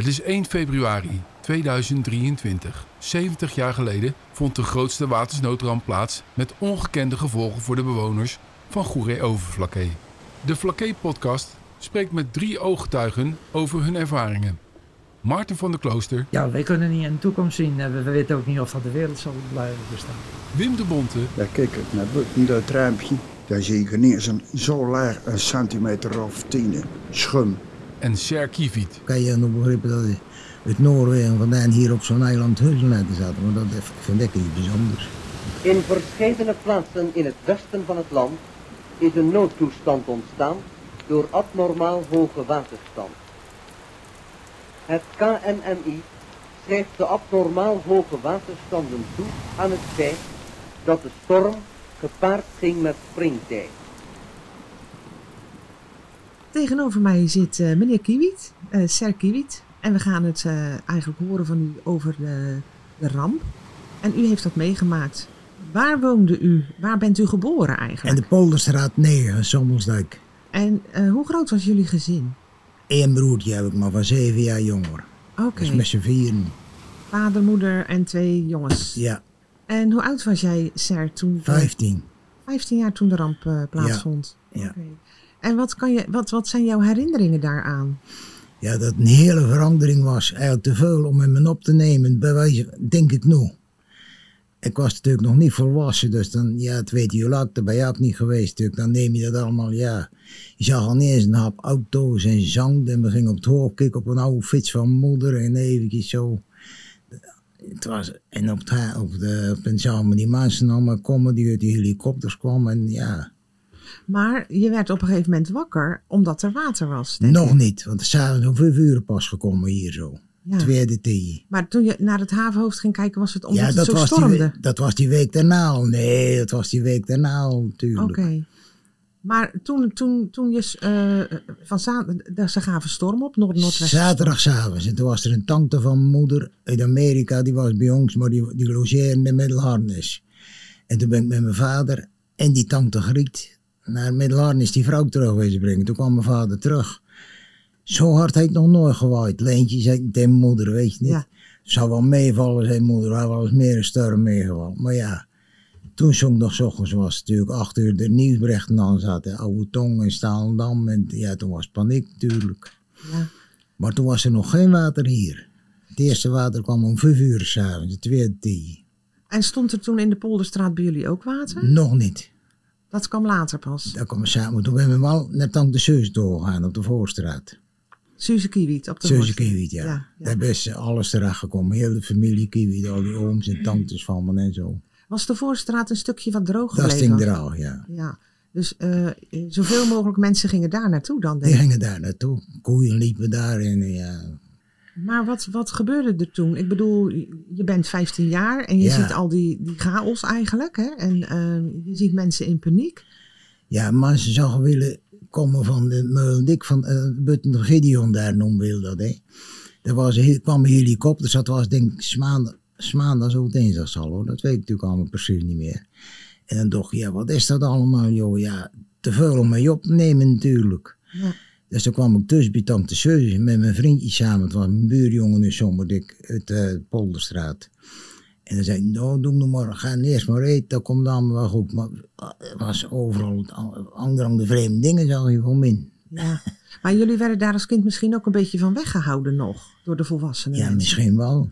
Het is 1 februari 2023. 70 jaar geleden vond de grootste watersnoodramp plaats met ongekende gevolgen voor de bewoners van Goeree-Overflakkee. De Flakkee-podcast spreekt met drie ooggetuigen over hun ervaringen. Maarten van der Klooster, Ja, wij kunnen niet in de toekomst zien. en We, we weten ook niet of dat de wereld zal blijven bestaan. Wim de Bonte Ja, kijk het naar buiten dat raampje. Daar zie ik ineens een zo laag, een centimeter of tien schum. En Cher Kieviet. kan je nog begrijpen dat uit Noorwegen vandaan hier op zo'n eiland huizen laten zaten. Maar dat vind ik iets bijzonders. In verschillende plaatsen in het westen van het land is een noodtoestand ontstaan door abnormaal hoge waterstand. Het KNMI schrijft de abnormaal hoge waterstanden toe aan het feit dat de storm gepaard ging met springtij. Tegenover mij zit eh, meneer Kiewiet, eh Ser Kiewiet. En we gaan het eh, eigenlijk horen van u over de, de ramp. En u heeft dat meegemaakt. Waar woonde u? Waar bent u geboren En eigenlijk? de Polderstraat 9, Sommelsdijk. En hoe groot was jullie gezin? Eén broertje heb ik maar van zeven jaar jonger. Oké, Dus met z'n vieren. vader, moeder en twee jongens. Ja, En hoe oud was jij, Ser, toen... 15. 15 jaar toen de ramp plaatsvond. Ja. En wat, kan je, wat, wat zijn jouw herinneringen daaraan? Ja, dat een hele verandering was. Eigenlijk te veel om hem op te nemen. Bij wijze, denk ik nu. Ik was natuurlijk nog niet volwassen, dus dan, ja, het weet je laat ik bij jou ook niet geweest. Natuurlijk. Dan neem je dat allemaal, ja. Je zag al niet eens een hap auto's en zang. En we gingen op het hoog kijken op een oude fiets van moeder en eventjes zo. Het was, en op, het, op de pension die mensen allemaal komen die uit die helikopters kwamen. En ja, Maar je werd op een gegeven moment wakker omdat er water was. nog ik. niet, want er zijn om vijf uur pas gekomen hier zo. Ja. Tweede tee. Maar toen je naar het havenhoofd ging kijken, was het omdat Ja, het dat zo was, die, stormde? dat was die week daarna al. Nee, dat was die week daarna al, natuurlijk. Oké. Maar toen, toen, toen je eh, van ze gaven storm op, noord-noordwest. Zaterdagavond. En toen was er een tante van mijn moeder uit Amerika. Die was bij ons, maar die, die logeerde in Middelharnis. En toen ben ik met mijn vader en die tante Griet naar Middelharnis die vrouw terug wezen brengen. Toen kwam mijn vader terug. Zo hard heeft nog nooit gewaaid. Leentje zei tegen moeder, weet je niet. Ja. Zou wel meevallen, zei moeder. Hij eens meer een storm meegevallen. Maar ja, toen zong nog 's ochtends was het natuurlijk acht uur de nieuwsberichten aan zaten. Oude Tong en Staalendam. En ja, toen was paniek natuurlijk. Ja. Maar toen was er nog geen water hier. Het eerste water kwam om vijf uur s'avonds, het tweede tien. En stond er toen in de Polderstraat bij jullie ook water? Nog niet. Dat kwam later pas. Daar kwam samen. Toen ben we wel naar Tante Seus doorgegaan op de Voorstraat. Suze Kiewiet op de Suze Voorstraat. Kiewiet, ja. Ja, ja. Daar is alles terecht gekomen. Heel de familie Kiewiet, al die ooms en tantes van me en zo. Was de Voorstraat een stukje wat droog Dat gebleven? sting er al, ja. Ja. Dus eh, zoveel mogelijk mensen gingen daar naartoe dan, Die denk ik. gingen daar naartoe. Koeien liepen daar en ja. Maar wat, wat gebeurde er toen? Ik bedoel, je bent 15 jaar en je Ja. ziet al die, die chaos eigenlijk. Hè? En eh, je ziet mensen in paniek. Ja, mensen zouden willen komen van de Meulendik, van uh, Butten Gideon daar noemen wil dat, hè. Er was, he- kwam een helikopter, dat was denk ik 's maandag, 's maandags of dinsdags al hoor, dat weet ik natuurlijk allemaal precies niet meer. En dan dacht ik, ja, wat is dat allemaal, joh, ja, te veel om mee op te nemen natuurlijk. Ja. Dus toen kwam ik tussen bij Tante Seus met mijn vriendje samen, het was mijn buurjongen in Sommerdik uit de Polderstraat. En dan zei ik, nou, doe nog maar, ga eerst maar eten, dat komt allemaal wel goed. Maar er was overal andere de vreemde dingen, zag je van min. Ja. Maar jullie werden daar als kind misschien ook een beetje van weggehouden nog. Door de volwassenen. Ja, misschien wel.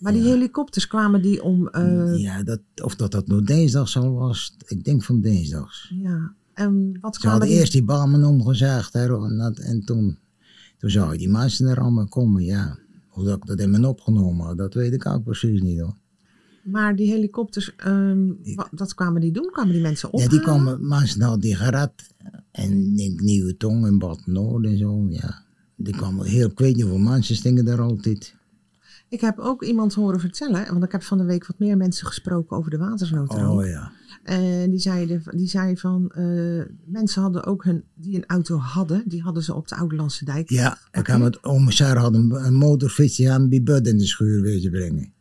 Maar die helikopters kwamen die om... eh, Ja, dat, of dat dat nou dinsdags al was, ik denk van dinsdags. ja. En wat Ze hadden die... eerst die bamen omgezaagd hè, en, dat- en toen, toen je die mensen er allemaal komen, ja. Hoe dat ik dat in mijn opgenomen had, dat weet ik ook precies niet hoor. Maar die helikopters, ehm, wat, wat kwamen die doen? Kwamen die mensen Ja, ophalen? die kwamen, mensen hadden die gered. En ik Nieuwe Tong en Bad Noord en zo, ja. Die kwamen heel, ik weet niet hoeveel mensen stingen daar altijd. Ik heb ook iemand horen vertellen, want ik heb van de week wat meer mensen gesproken over de watersnoodramp. Oh ja. En die zeiden, die zei van, eh, mensen hadden ook hun, die een auto hadden, die hadden ze op de Ouderlandse dijk. Ja, ik had met oom Sarah had een, een motorfiets, die aan bij Bud in de schuur wezen brengen.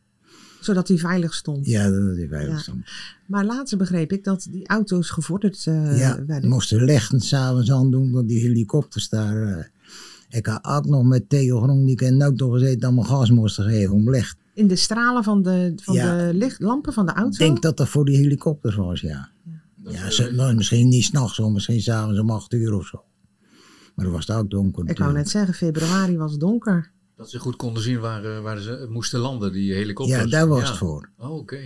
Zodat die veilig stond. Ja, dat is veilig Ja. stond. Maar later begreep ik dat die auto's gevorderd eh ja, werden. moesten lichten s'avonds aan doen, dat die helikopters daar... eh, Ik had ook nog met Theo Gronk en ook toch gezegd dat mijn gas moesten geven om licht. In de stralen van de, van Ja. de licht, lampen van de auto? Ik denk dat dat voor die helikopters was, ja. Ja, ze, nou, misschien niet s'nachts, hoor, misschien s'avonds om acht uur of zo. Maar dan was het ook donker. Ik wou net zeggen, februari was donker. Dat ze goed konden zien waar, eh, waar ze moesten landen, die helikopters. Ja, daar was het voor. Oh, oké.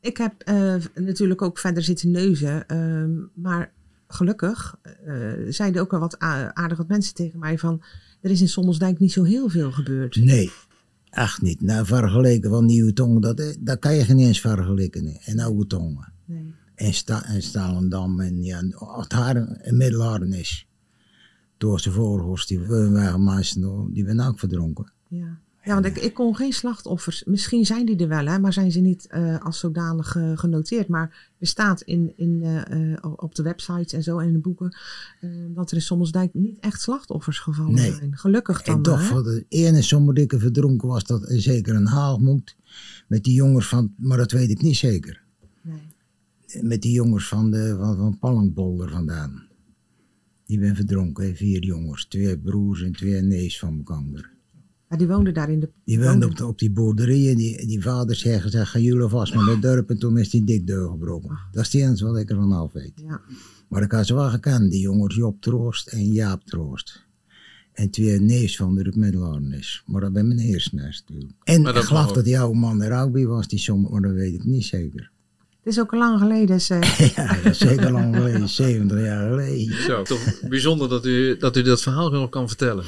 Ik heb eh, natuurlijk ook verder zitten neuzen. ehm, maar gelukkig eh, zeiden ook al wat aardig wat mensen tegen mij van... Er is in Sommelsdijk niet zo heel veel gebeurd. Nee, echt niet. Nou, vergeleken van Nieuwe Tongen, dat, eh, dat kan je geen eens vergelijken. En Oude Tongen. Nee. En, Sta, en Stalendam en ja, het haar en Middelharden is. Door zijn voorhoors, die waren die ben ook verdronken. Ja, ja want ik, ik kon geen slachtoffers. Misschien zijn die er wel, hè, maar zijn ze niet eh, als zodanig eh, genoteerd. Maar er staat in, in, eh, op de websites en zo en in de boeken... dat er in Sommelsdijk niet echt slachtoffers gevallen Nee. zijn. Gelukkig dan En toch, hè? voor de ene verdronken was dat zeker een haalmoed. Met die jongens van, maar dat weet ik niet zeker. Nee. Met die jongens van, de, van, van Pallangbolder vandaan. Die ben verdronken, hè, vier jongens. Twee broers en twee neefs van elkaar. Ja, die woonden daar in de... Die woonden- woonden op, de- op die boerderijen. Die, die vader zei gezegd, gaan jullie vast naar het dorp. En toen is die dik doorgebroken. Dat is het enige wat ik ervan af weet. Ja. Maar ik had ze wel gekend, die jongens Job Troost en Jaap Troost. En twee neefs van de Rup Middelarnis. Maar dat ben mijn eerste nest natuurlijk. En ik dat geloof dat die oude man er ook bij was, die som, maar dat weet ik niet zeker. Het is ook al lang geleden. Ze, ja, dat is zeker lang geleden, 70 jaar geleden. Zo, toch bijzonder dat u, dat u dat verhaal nog kan vertellen.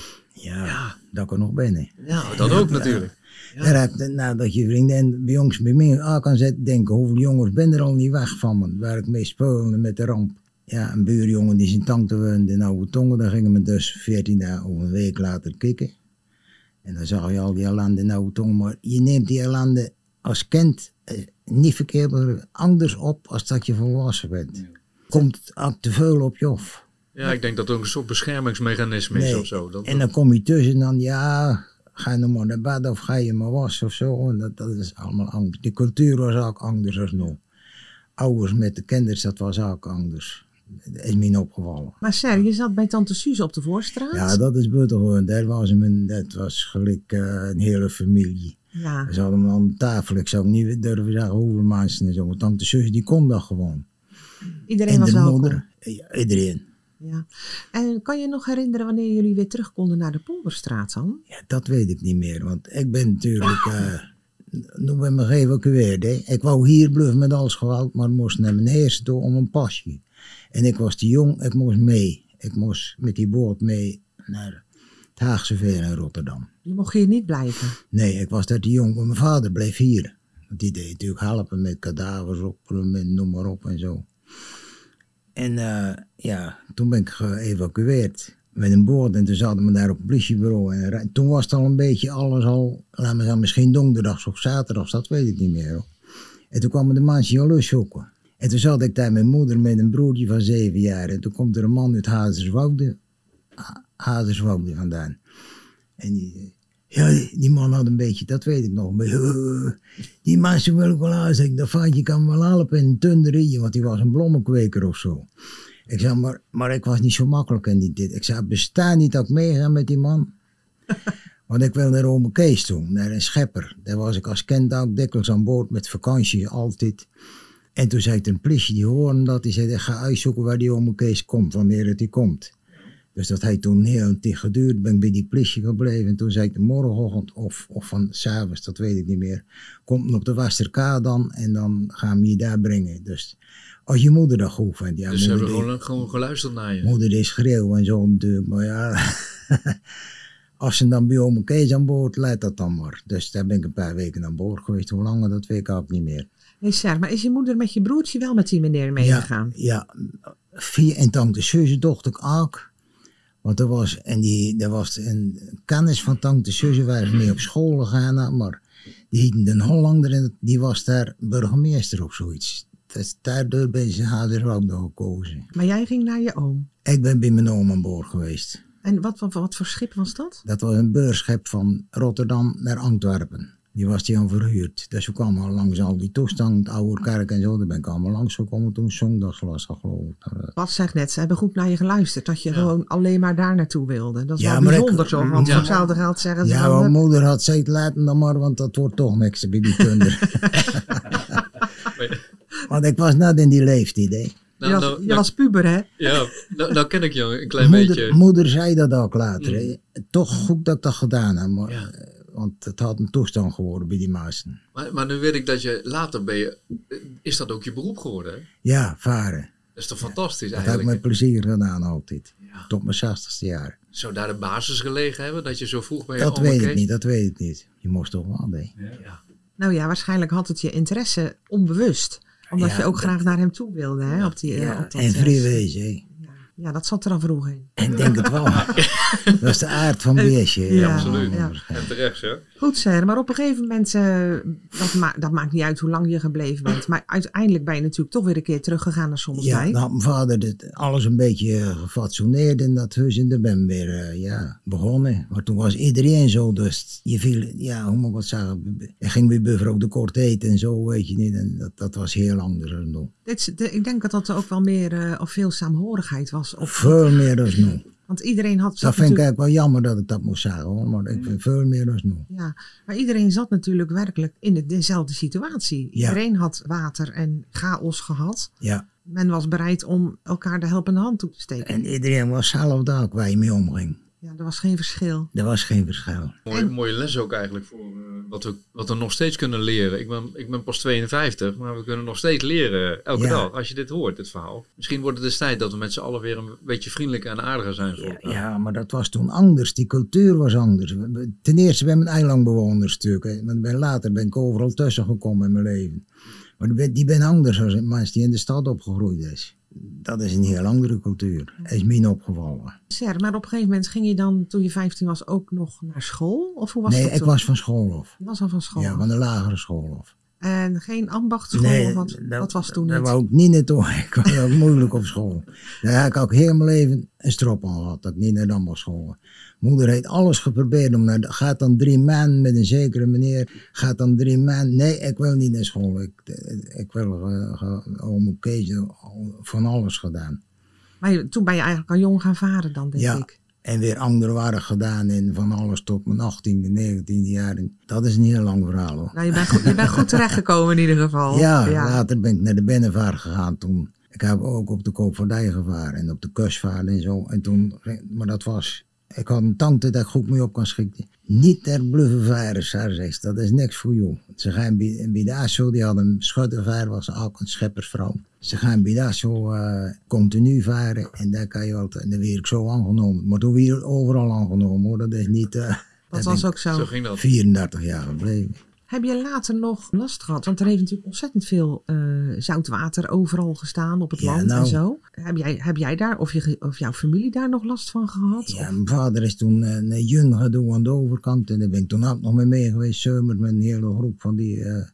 Ja, dat ik er nog hè. Ja, dat ook natuurlijk. Daar je, nou, dat je vriendin bij jongens bij mij aan kan zetten, denken hoeveel jongens ben er al niet weg van me, waar ik mee speelde met de ramp. Ja, een buurjongen die zijn tante woonde in Oude Tongen, daar gingen we dus 14 dagen of een week later kikken. En dan zag je al die ellende in Oude Tongen, maar je neemt die ellende als kind eh, niet verkeerd, anders op als dat je volwassen bent. Komt te veel op je af. Ja, ik denk dat het ook een soort beschermingsmechanisme is of zo. Dat, En dan kom je tussen en dan, ja, ga je nog maar naar bed of ga je maar wassen of zo. En dat, dat is allemaal anders. De cultuur was ook anders als nu. Ouders met de kinderen, dat was ook anders. Dat is me opgevallen. maar Ser, je zat bij tante Suze op de Voorstraat. Ja, dat is buitengewoon. Dat was, mijn, dat was gelijk eh, een hele familie. Ja. Ze hadden me aan de tafel. Ik zou niet durven zeggen hoeveel mensen en zo. Tante zus, die kon dat gewoon. Iedereen en was welkom. moeder, ja, iedereen. Ja. En kan je nog herinneren wanneer jullie weer terug konden naar de Polderstraat dan? Ja, dat weet ik niet meer, want ik ben natuurlijk eh nu ben ik me geëvacueerd. Hè. Ik wou hier blijven met alles geweld, maar moest naar mijn eerste toe om een pasje. En ik was te jong, ik moest mee. Ik moest met die boot mee naar het Haagse Veer in Rotterdam. Je mocht hier niet blijven. Nee, ik was daar te jong, maar mijn vader bleef hier. Want die deed natuurlijk helpen met kadavers opruimen, en noem maar op en zo. En eh, ja, toen ben ik geëvacueerd met een boot en toen zaten we daar op het politiebureau. En ra- toen was het al een beetje alles al, laten we zeggen, misschien donderdags of zaterdags, dat weet ik niet meer. Hoor. En toen kwamen de mensen al zoeken. En toen zat ik daar met moeder met een broertje van zeven jaar. En toen komt er een man uit Hazerswoude, Ha- Hazerswoude vandaan. En die, ja, die, man had een beetje, dat weet ik nog. Maar, eh, die mensen wil ik wel aanzetten. Dat vaatje kan wel helpen in een tunderie, want die was een blommenkweker of zo. Ik zei, maar, maar ik was niet zo makkelijk in die dit. Ik zei, bestaan niet dat ik meega met die man. Want ik wil naar Ome Kees toe, naar een schepper. Daar was ik als kind ook dikwijls aan boord met vakantie, altijd. En toen zei ik een politie, die hoorde dat. Die zei, ga uitzoeken waar die Ome Kees komt, wanneer het die komt. Dus dat heeft toen heel een tijd geduurd. Ben ik bij die politie gebleven. En toen zei ik de morgenochtend of, of van s'avonds, dat weet ik niet meer. Komt op de Westerkade dan en dan gaan we je daar brengen. Dus als je moeder dat goed vindt. Ja, dus ze moeder hebben gewoon, gewoon geluisterd naar je. Moeder is schreeuwen en zo natuurlijk. Maar ja, als ze dan bij oma Kees aan boord, leidt dat dan maar. Dus daar ben ik een paar weken aan boord geweest. Hoe lang, dat weet ik ook niet meer. Hey Ser, maar is je moeder met je broertje wel met die meneer meegegaan? Ja, vier en tante Suze docht ik ook. Want er was, en die, er was een kennis van tante Suze waar ze mee op school gegaan. Maar die heette Den Hollander en die was daar burgemeester of zoiets. Dus daardoor ben ze haar ook nog gekozen. Maar jij ging naar je oom. Ik ben bij mijn oom aan boord geweest. En wat, wat, wat voor schip was dat? Dat was een beurschip van Rotterdam naar Antwerpen. Die was die aan verhuurd. Dus we kwamen al langs al die toestand, oude kerk en zo. Daar ben ik allemaal langs gekomen toen zondagsglas al geloof ik. Daar, eh, Wat zegt net, ze hebben goed naar je geluisterd. Dat je Ja. gewoon alleen maar daar naartoe wilde. Dat is Ja, wel maar ik- bijzonder zo. Want Ja. hetzelfde geld zeggen ze Ja, mijn eh, moeder had gezegd, laat hem dan maar, want dat wordt toch niks bij die want ik was net in die leeftijd, hè. Nou, je was, nou, je nou- was puber, hè? ja, nou, nou ken ik je een klein Moeder, beetje. moeder zei dat ook later. hè. Toch goed dat ik dat gedaan heb, maar, Ja. Eh, want het had een toestand geworden bij die maasten. Maar, maar nu weet ik dat je later ben je. Is dat ook je beroep geworden? Hè? Ja, varen. Dat is toch fantastisch Dat heb ik eigenlijk? met plezier gedaan altijd. Ja. Tot mijn 60ste jaar. Zou daar de basis gelegen hebben dat je zo vroeg bij je Dat weet ik niet, dat weet ik niet. Je moest toch wel, nee. Ja. Nou ja, waarschijnlijk had het je interesse onbewust. Omdat Ja, je ook dat- graag naar hem toe wilde, hè? Op die, eh, Ja, op dat, en eh, vrij wezen, hè. Ja. ja, dat zat er al vroeg in. Ik denk het wel. dat is de aard van beestje. hè. Ja, absoluut. ja. En terecht, hè? Goed, Ser, maar op een gegeven moment, eh, dat, ma dat maakt niet uit hoe lang je gebleven bent. Maar uiteindelijk ben je natuurlijk toch weer een keer teruggegaan naar Ja, Sommelsdijk. dan had mijn vader dit alles een beetje eh, gefatsoeneerd in dat huis en daar ben ik weer eh, ja, begonnen. Maar toen was iedereen zo, dus je viel, ja, hoe moet ik wat zeggen, je ging bij mevrouw de Kort eten en zo, weet je niet. En dat, dat was heel anders dan. Dit, de- ik denk dat dat ook wel meer eh, of veel saamhorigheid was. Of, Veel meer dan nu. want iedereen had Dat vind ik eigenlijk wel jammer dat ik dat moest zeggen hoor, maar ik vind veel meer dan nu. ja, maar iedereen zat natuurlijk werkelijk in de, dezelfde situatie. Ja. Iedereen had water en chaos gehad. Ja, Men was bereid om elkaar de helpende hand toe te steken. en iedereen was zelf ook waar je mee omging. Ja, er was geen verschil. Er was geen verschil. Mooie, mooie les ook eigenlijk voor eh, wat, we, wat we nog steeds kunnen leren. Ik ben, ik ben pas 52, maar we kunnen nog steeds leren elke Ja. dag. Als je dit hoort, dit verhaal. Misschien wordt het dus tijd dat we met z'n allen weer een beetje vriendelijker en aardiger zijn voor Ja, ja, maar dat was toen anders. Die cultuur was anders. Ten eerste ben ik een eilandbewoner stuk. ben, later ben ik overal tussen gekomen in mijn leven. Maar die ben, anders dan mensen die in de stad opgegroeid is. Dat is een heel andere cultuur. Is mij opgevallen. Ser, maar op een gegeven moment ging je dan, toen je 15 was, ook nog naar school? Of hoe was nee, dat ik toen? was van school af. Was al van school. Ja, van de lagere school af. En geen ambachtschool? wat, wat was toen Daar niet? wou ik niet naartoe. Ik was ook moeilijk op school. Daar heb ik ook heel mijn leven een strop aan gehad. Dat ik niet naar de ambachtsschool. Moeder heeft alles geprobeerd om naar gaat dan drie maanden met een zekere meneer, gaat dan drie maanden, nee ik wil niet naar school, ik, ik wil uh, om van alles gedaan. Maar toen ben je eigenlijk al jong gaan varen dan, denk Ja. ik. En weer andere waren gedaan en van alles tot mijn 18e, 19e jaar. En dat is een heel lang verhaal hoor. Nou, je bent goed, je bent goed terechtgekomen in ieder geval. Ja, later ben ik naar de binnenvaart gegaan toen. Ik heb ook op de Koopvaardij gevaren en op de kustvaart en zo. En toen, maar dat was, ik had een tante dat ik goed mee op kan schikken. Niet ter bluffen varen, zei ze. Dat is niks voor jou. Ze gaan bij, bij de ASO, die had een schuttervaar, was ook een scheppersvrouw. Ze gaan bij de ASO eh, continu varen en daar kan je altijd, en dan werd ik zo aangenomen. Maar toen werd ik overal aangenomen hoor, dat is niet, eh, Dat was ook zo. Zo ging dat. ik 34 jaar gebleven. Heb je later nog last gehad? Want er heeft natuurlijk ontzettend veel eh, zoutwater overal gestaan op het Ja, land en nou. zo. Heb jij, heb jij daar, of, je, of jouw familie daar nog last van gehad? Ja, Of- mijn vader is toen eh, naar Jun gaan doen aan de overkant. En daar ben ik toen ook nog mee mee geweest, zomer, met een hele groep van die uh,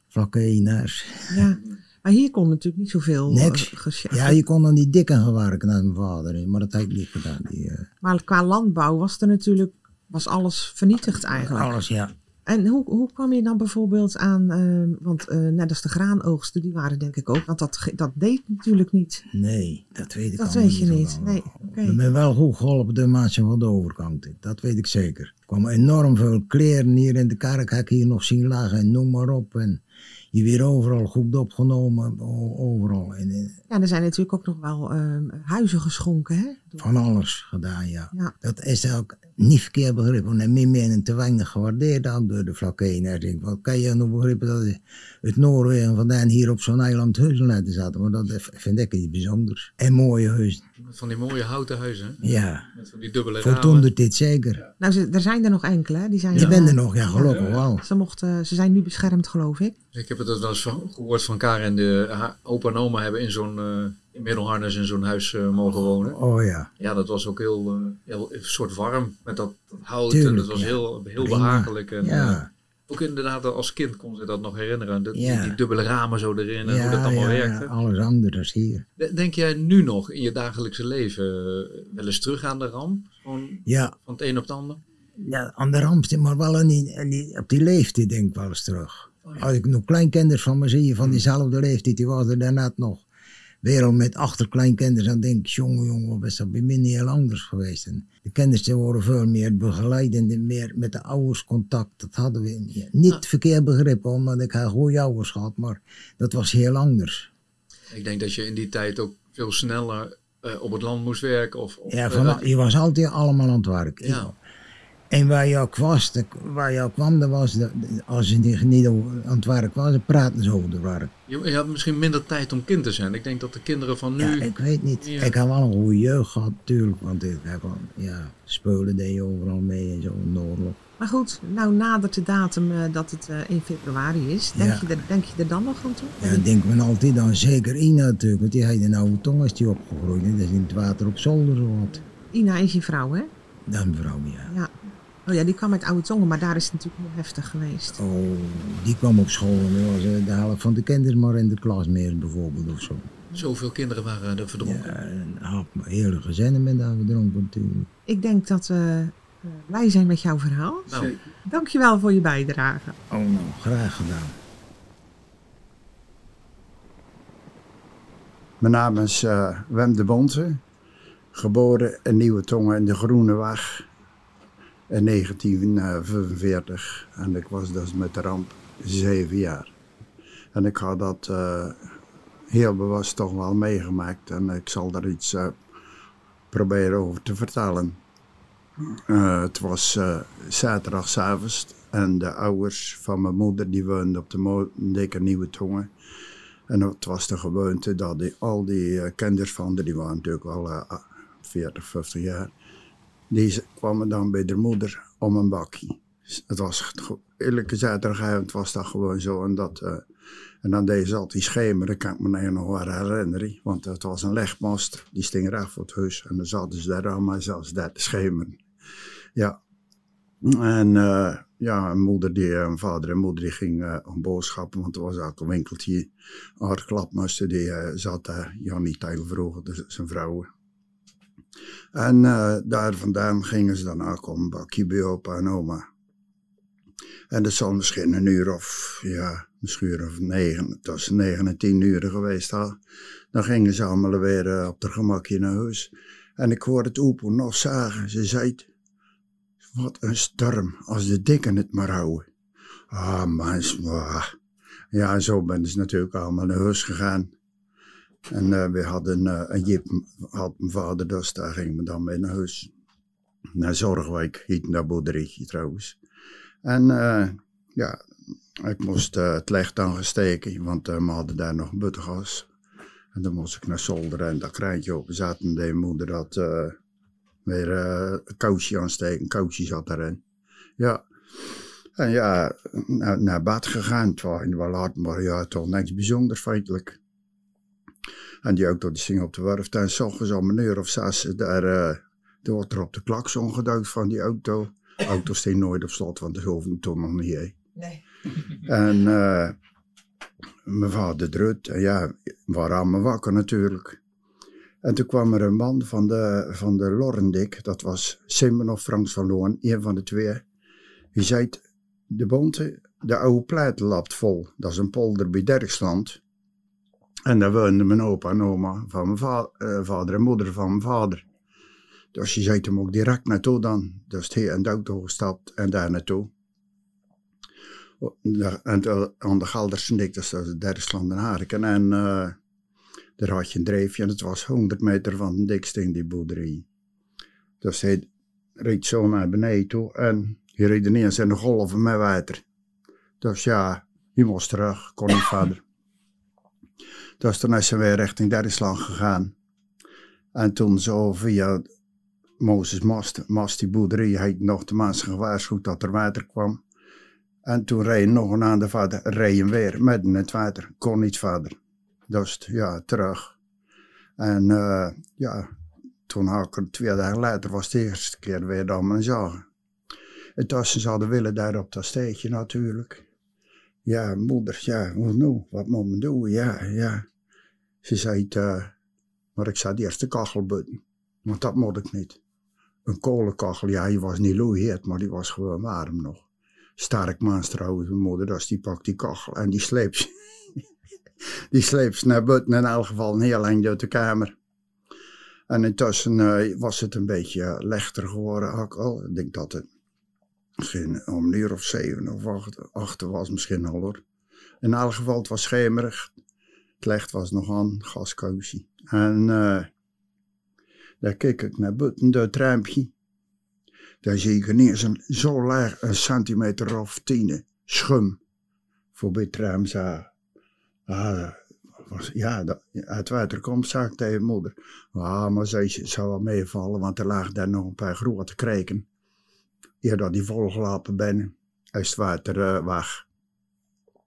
ja. Maar hier kon natuurlijk niet zoveel Niks. Ja, je kon dan die dikke gaan werken naar mijn vader. Maar dat heb ik niet gedaan. Die, Maar qua landbouw was er natuurlijk was alles vernietigd eigenlijk. alles, ja. En hoe, hoe kwam je dan bijvoorbeeld aan, eh, want eh, net als de graanoogsten, die waren denk ik ook, want dat, dat deed natuurlijk niet. Nee, dat weet ik Dat weet je niet. wel. Nee. Ik ben wel goed geholpen door mensen van de overkant. Dat weet ik zeker. Er kwamen enorm veel kleren hier in de kerk. Heb ik hier nog zien lagen en noem maar op. En je weer overal goed opgenomen. Overal. En, eh, Ja, er zijn natuurlijk ook nog wel eh, huizen geschonken, hè? van alles gedaan, ja. Ja. Dat is ook niet verkeerd begrepen. En mijn mening te weinig gewaardeerd ook door de vlakken. Ik denk, wat kan je nou begrijpen dat het Noorwegen vandaan hier op zo'n eiland huizen laten zaten. Maar dat vind ik iets bijzonders. En mooie huizen. Van die mooie houten huizen. Ja, Met van die dubbele de dit zeker. Nou, ze- er zijn er nog enkele, hè? Die, zijn Je er, bent eh, er nog, ja gelukkig wel. Ze, mochten, ze zijn nu beschermd, geloof ik. Ik heb het wel eens gehoord van Karen. De opa en oma hebben in zo'n eh, in middelharnis in zo'n huis eh, mogen wonen. Oh ja. Ja, dat was ook heel, eh, heel een soort warm met dat, dat hout. en dat was ja. heel, heel Prima. behagelijk. En, eh, Ja, ook inderdaad, als kind kon ze dat nog herinneren. Dat, Ja. die, die dubbele ramen zo erin en hoe dat allemaal ja, werkte. alles anders hier. De- Denk jij nu nog in je dagelijkse leven eh, wel eens terug aan de ramp? Gewoon Ja, van het een op het ander? Ja, aan de ramp, maar wel aan die, aan die- op die leeftijd denk ik wel eens terug. Als ik nog kleinkinders van me zie, van diezelfde leeftijd, die was er daarnet nog. Wereld met achterkleinkinders, dan denk ik, jongen, jongen, wat is dat bij mij niet heel anders geweest. En de kinders die worden veel meer begeleidend en meer met de ouders contact. Dat hadden we niet, niet verkeerd begrepen, omdat ik haar goede ouders had, maar dat was heel anders. Ik denk dat je in die tijd ook veel sneller eh, op het land moest werken. Of, of, Ja, eh, van, je was altijd allemaal aan het werk. Ja. En waar je ook was, de- waar je ook kwam, dat was, de- de- als je niet niet over- aan het werk was, dan praten ze over het werk. je, je had misschien minder tijd om kind te zijn. Ik denk dat de kinderen van nu... Ja, ik weet niet. Ja. Ik heb wel een goede jeugd gehad, natuurlijk. Want ik heb wel, ja, spelen deed je overal mee en zo in de oorlog. Maar goed, nou nadert de datum eh, dat het eh 1 februari is. Denk, Ja. je er, denk je er dan nog aan toe? Ja, dan denkt men altijd dan zeker Ina natuurlijk. Want die heeft een oude tong is die opgegroeid. En dat is in het water op zolder zo wat. Ina is je vrouw, hè? Dan vrouw, ja. Ja. Oh ja, die kwam uit Oude Tongen, maar daar is het natuurlijk nog heftig geweest. Oh, die kwam op school en er was eh, de helft van de kinderen maar in de klas meer bijvoorbeeld of zo. Zoveel kinderen waren er verdronken. Ja, en had hele gezinnen met daar verdronken natuurlijk. Ik denk dat we eh, blij zijn met jouw verhaal. Nou, Dankjewel voor je bijdrage. Oh nou, graag gedaan. Mijn naam is eh, Wem de Bonte, geboren in Nieuwe Tongen in de Groene Weg in 1945. En ik was dus met de ramp zeven jaar. En ik had dat eh, heel bewust toch wel meegemaakt en ik zal daar iets eh, proberen over te vertellen. Eh, het was eh zaterdagavond en de ouders van mijn moeder die woonden op de dikke Nieuwe Tongen. En het was de gewoonte dat die, al die eh, kinders van die waren natuurlijk al eh, 40, 50 jaar, die kwamen dan bij de moeder om een bakje. Het was elke zaterdagavond was dat gewoon zo. En, dat, eh, en dan deed ze altijd schemer, dat kan ik me nou nog wel herinneren. Want het was een legmast, die sting recht voor het huis. En dan zaten ze daar allemaal zelfs daar te schemeren. Ja. En eh, ja, een moeder die, een vader en moeder die ging eh om boodschappen, want er was ook een winkeltje. Haar klapmaster die eh, zat daar, Jannie Tijl vroeger, dus zijn vrouw. En eh, daar vandaan gingen ze dan ook om een bakje bij opa en oma. En dat zal misschien een uur of, ja, misschien een of negen, tussen negen en tien uur geweest had. Dan gingen ze allemaal weer eh, op de gemakje naar huis. En ik hoorde het oepo nog zagen. Ze zei, wat een storm, als de dikken het maar houden. Ah, ah. Ja, zo ben ze natuurlijk allemaal naar huis gegaan. En eh, we hadden eh, een jeep, had mijn vader dus, daar gingen we dan mee naar huis. Naar Zorgwijk, heet dat boerderijtje trouwens. En eh, ja, ik moest het licht aangesteken, want eh, we hadden daar nog buttegas. En dan moest ik naar zolder en dat kraantje open zaten. En deed moeder dat weer een kousje aansteken. Een kousje zat erin. Ja. En ja, naar, naar bed gegaan. Het was wel laat, maar ja, toch niks bijzonders feitelijk. En die auto die ging op de werf. En s ochtends om een uur of zes, daar, eh daar wordt er op de klakson geduwd van die auto. De auto steen nooit op slot, want dat hoefde toen nog niet. Nee. En eh, mijn vader drut. En ja, waren allemaal wakker natuurlijk. En toen kwam er een man van de, van de Lorrendik. Dat was Simon of Frans van Loon, een van de twee. Die zei, de bonte, de oude pleit lapt vol. Dat is een polder bij Derksland. En daar woonden mijn opa en oma van mijn eh, vader en moeder van mijn vader. Dus je zei hem ook direct naartoe dan. Dus hij in de auto gestapt en daar naartoe. En toen aan de Geldersendik, dat is en Harken. En eh, daar had je een dreefje en het was 100 meter van de dikste die boerderij. Dus hij reed zo naar beneden toe en hij reed ineens in de golven met water. Dus ja, hij moest terug, kon niet verder. Dus toen ze weer richting Derksland gegaan. En toen zo via Mozes Mast, Mast die boerderij, hij nog de mensen gewaarschuwd dat er water kwam. En toen reed nog een de vader, reed weer in het water, kon niet verder. Dus ja, terug. En eh, ja, toen had ik er twee dagen later, was de eerste keer weer dat men zagen. En toen ze zouden willen daar op dat steegje natuurlijk. Ja, moeder, ja, hoe nou, wat moet men doen? Ja, ja. Ze zei, eh, maar ik zou eerst de kachel buiten, want dat moet ik niet. een kolenkachel. Ja, die was niet loeiheerd, maar die was gewoon warm nog. Sterk man trouwens, mijn moeder, dus die pakt die kachel en die sleept, die sleept naar buiten. In elk geval een heel lang uit de kamer. En intussen eh, was het een beetje lichter geworden al. Ik denk dat het misschien om een uur of zeven of acht, achter was misschien al hoor. In elk geval, het was schemerig. Het was nog aan, gaskousie. En uh, daar keek ik naar buiten, door het raampje. Daar zie ik een, zo laag, een centimeter of tien, schum voorbij het raam. Ah, was, ja, dat, uit water komt, zag ik tegen moeder. Ah, maar zei ze, zou wel meevallen, want er lagen daar nog een paar grote kreken. Ja, dat die volgelapen ben, als het water uh, weg.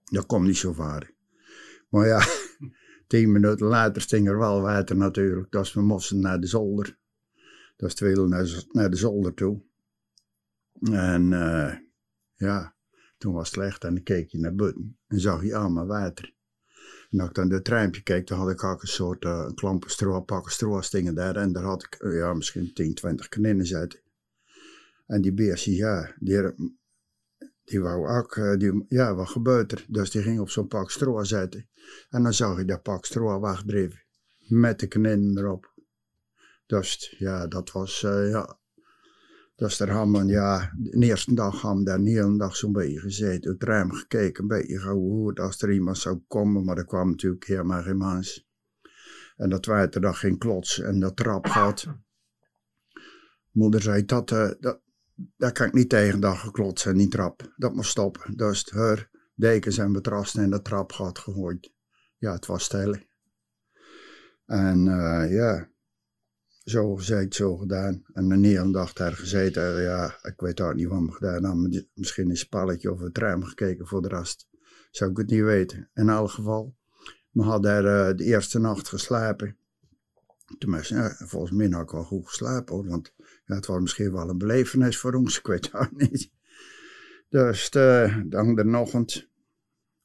Dat komt niet zo ver. Maar ja, tien minuten later sting er wel water natuurlijk. Dat is we moesten naar de zolder. Dat is twee naar, naar de zolder toe. En uh, ja, toen was het slecht en dan keek je naar buiten en zag je allemaal water. En als ik dan het ruimpje keek, dan had ik ook een soort uh, klampen stro, pakken stroostingen daar. En daar had ik uh, ja, misschien 10, 20 kaninnen zitten. En die beestjes, ja, die, die wou ook, uh, die, ja, wat gebeurt er? Dus die ging op zo'n pak stro zitten. En dan zag je dat pak stro wegdreven. Met de kaninnen erop. Dus ja, dat was, ja, dus daar hebben we, ja, de eerste dag hebben we daar een hele dag zo'n beetje gezeten. Het ruim gekeken, een beetje gehoord als er iemand zou komen, maar er kwam natuurlijk helemaal geen mens. En dat tweede dag ging klots en dat trap gaat. Moeder zei, dat, uh, dat, dat kan ik niet tegen dat geklotsen en die trap. Dat moet stoppen. Dus haar dekens en betrasten en dat trap gaat gegooid. Ja, het was stil. En uh, ja, zo gezegd, zo gedaan. En een hele dag daar gezeten. Ja, ik weet ook niet wat we gedaan hebben. Misschien een spalletje of een tram gekeken voor de rest. Zou ik het niet weten. In elk geval, we hadden daar uh, de eerste nacht geslapen. Tenminste, volgens mij had ik wel goed geslapen. Want ja, het was misschien wel een belevenis voor ons. Ik weet het niet. Dus uh, dan de ochtend.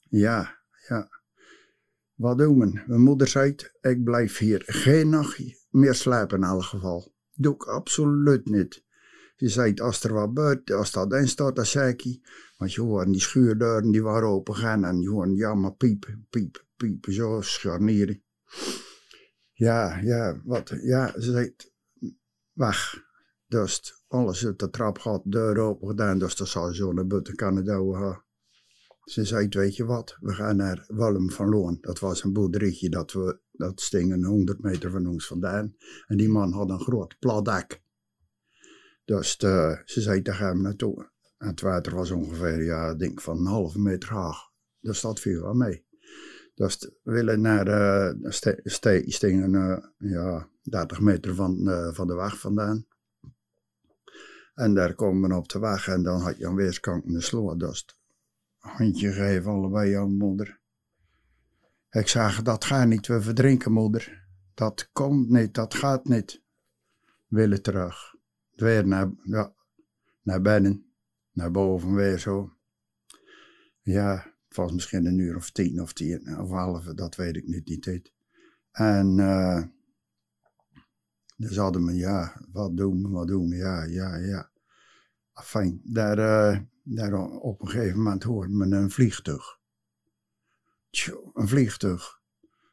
Ja, ja. Wat doen we? Mijn moeder zei, ik blijf hier geen nachtje meer slapen in elk geval. Doe ik absoluut niet. Ze zei, als er wat buiten, als dat in staat, dan zei ik, want je hoorde die schuurdeuren die waren open gaan en je hoorde jammer piepen, piepen, piepen, zo scharnieren. Ja, ja, wat, ja, ze zei, weg. Dus alles uit de trap gaat, deur open gedaan, dus dat zou zo naar buiten kunnen douwen. Ze zei, weet je wat, we gaan naar Walm van Loon. Dat was een boerderijtje dat we, dat sting een 100 meter van ons vandaan. En die man had een groot plat dak. Dus de, ze zei, daar gaan we naartoe. En het water was ongeveer, ja, denk van een halve meter hoog. Dus dat viel wel mee. Dus we willen naar uh, ste, stingen, ja, 30 meter van, van de weg vandaan. En daar komen we op de weg en dan had je aan weerskant een sloot. Dus handje geven, allebei jouw moeder. Ik zeg, dat gaat niet, we verdrinken, moeder. Dat komt niet, dat gaat niet. Willen terug. Weer naar, ja, naar binnen, naar boven weer zo. Ja, het was misschien een uur of tien of tien of half, dat weet ik niet, tijd. En uh, dus hadden we, ja, wat doen we, wat doen we, ja, ja, ja. Fijn, daar... Uh, daar op een gegeven moment hoorde men een vliegtuig. Een vliegtuig.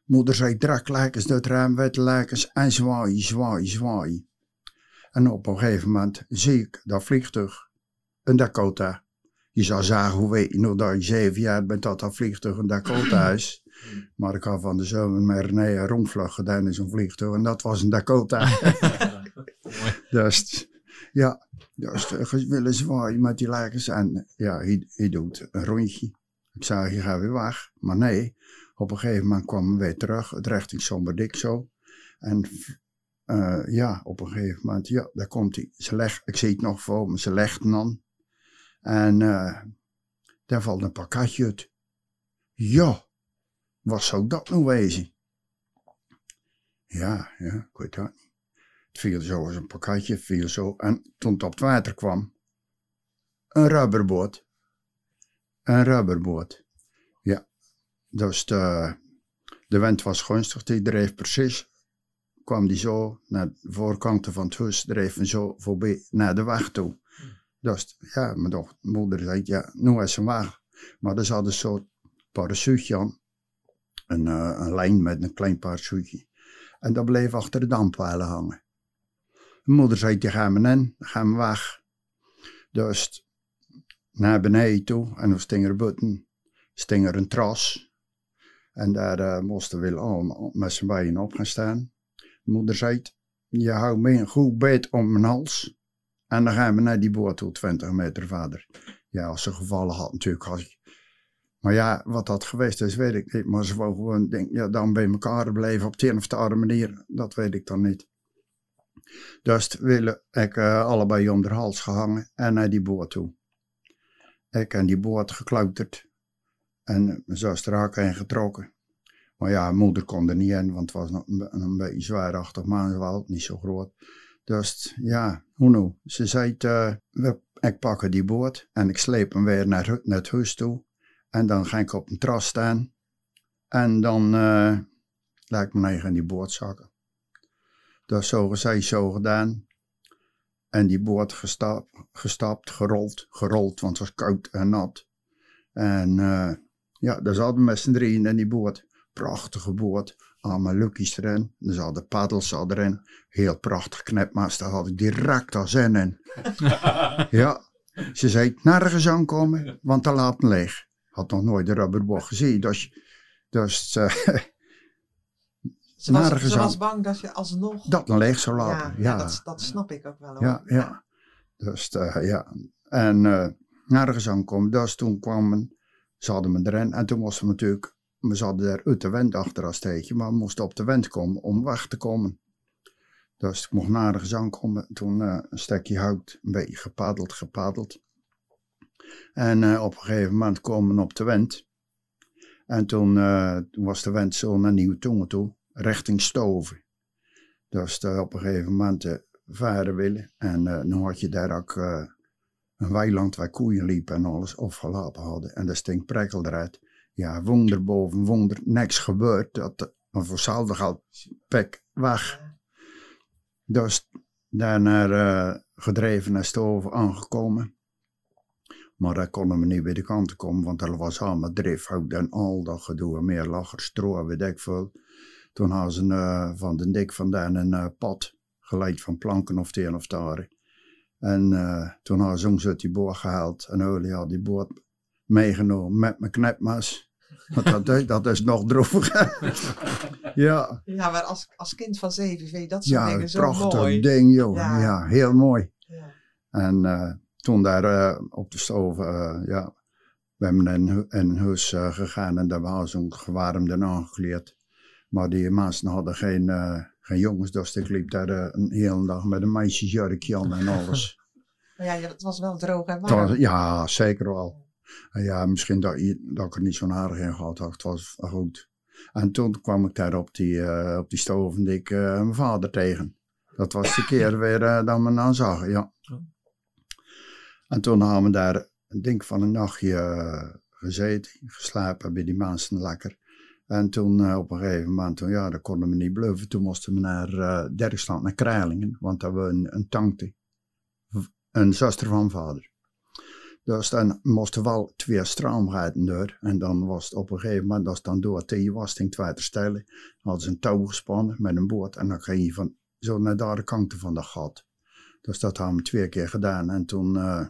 Moeder zei draklakens door het raam, en zwaai, zwaai, zwaai. En op een gegeven moment zie ik dat vliegtuig, een Dakota. Je zou zeggen, hoe weet je nog dat je zeven jaar bent dat dat vliegtuig een Dakota is. Maar ik had van de zomer met René een rondvlucht gedaan in zo'n vliegtuig en dat was een Dakota. dus ja, dus zwaaien met die lakens. En ja, hij, hij doet een rondje. Ik zei, je gaat weer weg. Maar nee, op een gegeven moment kwam hij weer terug, het richting Somberdik zo. En uh, ja, op een gegeven moment, ja, daar komt hij. Ze legt, ik zie het nog voor me, ze legt dan. En uh, daar valt een pakketje uit. Ja, wat zou dat nou wezen? Ja, ja, ik weet dat niet. Viel zo als een pakketje, viel zo. En toen het op het water kwam, een rubberboot. Een rubberboot. Ja, dus de, de wind was gunstig. Die dreef precies kwam die zo naar de voorkant van het huis, dreef hem zo voorbij naar de weg toe. Dus ja, mijn doch- moeder zei, ja, nu is ze weg. Maar er zat een soort parachute aan. Een, eh, een lijn met een klein parachute. En dat bleef achter de dampweilen hangen. Mijn moeder zei, gaan we in, gaan we weg. Dus naar beneden toe en dan sting er buiten, sting er een tras. En daar eh, moesten we allemaal met z'n beiden op gaan staan. Moeder zei, je houdt me een goed beet om mijn hals. En dan gaan we naar die boot toe, 20 meter verder. Ja, als ze gevallen had natuurlijk. Maar ja, wat dat geweest is, weet ik niet. Maar ze wou gewoon denk, ja, dan bij elkaar blijven op de een of de andere manier. Dat weet ik dan niet. Dus willen ik eh, allebei om de hals gehangen en naar die boot toe. Ik en die boot geklauterd. En mijn zuster had ingetrokken. Maar ja, moeder kon er niet in, want het was nog een, een beetje zwaarachtig maanwal, niet zo groot. Dus ja, hoe nou? Ze zei, eh, we, ik pak die boot en ik sleep hem weer naar, het huis toe. En dan ga ik op een tras staan. En dan eh laat ik me eigen die boot zakken. Dus zo gezegd, zo gedaan. En die boot gestapt, gestapt, gerold, gerold, want het was koud en nat. En eh, ja, daar zaten met z'n drieën in die boot. Prachtige boot, allemaal lukjes erin. Er zaten paddels erin. Heel prachtig knepmast, daar had ik direct al zin in. ja, ze zei, nergens aankomen, want dan laat me leeg. Had nog nooit de rubberboot gezien, dus, dus Ze was, ze bang dat je alsnog... dat me leeg zou laten. ja, Ja, dat, dat snap ik ook wel hoor. ja, ja. Dus eh, ja, en eh nergens aankomen. Dus toen kwamen, ze hadden me erin. En toen moesten we natuurlijk, we zaten daar uit de wind achter als steentje, maar we moesten op de wind komen om weg te komen. Dus ik mocht nergens aankomen. Toen eh, een stukje hout, een beetje gepaddeld, gepaddeld. En op een gegeven moment komen we op de wind. En toen, toen was de wind zo naar Nieuwe Tongen toe, richting Stoven. Dus eh, op een gegeven moment varen willen. En eh nu had je daar ook eh, een weiland waar koeien liepen en alles afgelaten hadden. En daar stinkt prikkel eruit. Ja, wonder boven wonder, niks gebeurd. Dat, maar voor hetzelfde geld, pek, weg. Dus daarna gedreven naar Stoven aangekomen. Maar daar konden we niet bij de kant komen, want er was allemaal drifhout en al dat gedoe. Meer lacher, stro, weet ik veel. Toen hadden ze eh, van de dik vandaan een eh, pad geleid van planken of het een of andere. En eh, toen hadden ze ons uit die boot gehaald. En Olie had die boot meegenomen met mijn. Want dat, is- dat is nog droeviger. ja, Ja, maar als, als kind van zeven vind je dat soort ja dingen een zo prachtig mooi. ding, joh. Ja. Ja. heel mooi. Ja. En toen daar op de stoof, ja, we hebben in een huis gegaan en daar was zo'n gewarmde aangekleed. Maar die mensen hadden geen, eh, geen jongens, dus ik liep daar eh, een hele dag met een meisjesjurkje aan en alles. Maar ja, het was wel droog en warm. was- ja, zeker wel. En ja, misschien dat, dat ik er niet zo'n aardig in gehad had, het was goed. En toen kwam ik daar op die, eh, op die eh, mijn vader tegen. Dat was de keer weer dat we hem zag, ja. En toen hadden we daar, ik denk van een nachtje gezeten, geslapen bij die mensen lekker. En toen eh, op een gegeven moment, toen, ja, dat konden we niet bluffen. Toen moesten we naar Derksland, naar Kralingen, want daar we een, een tante, een zuster van vader. Dus dan moesten wel twee stroomgaten door. En dan was het op een gegeven moment, als het dan door tegen was, ging het water stellen. Hadden ze een touw gespannen met een boot. En dan ging je van, zo naar de kant van dat gat. Dus dat hebben we twee keer gedaan. En toen eh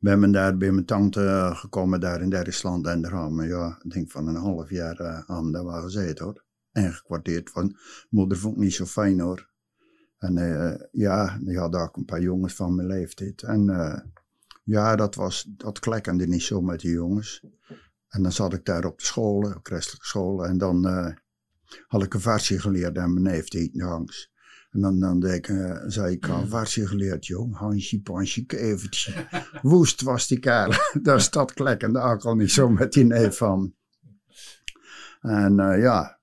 ben ik daar bij mijn tante eh, gekomen, daar in Duitsland. En daar hebben we, ja, ik denk van een half jaar eh aan daar wel gezeten hoor. Ingekwartierd. Van, moeder vond het niet zo fijn hoor. En eh, ja, die had ook een paar jongens van mijn leeftijd. En ja, dat, was, dat klekkende niet zo met die jongens. En dan zat ik daar op de scholen, op christelijke scholen. En dan had ik een versje geleerd aan mijn neef die langs. En dan, dan eh, zei ik, een versje geleerd, jong. Hansje, pansje, kevertje. Woest was die kerel. Daar staat klekkende ook al niet zo met die neef van. En eh, ja,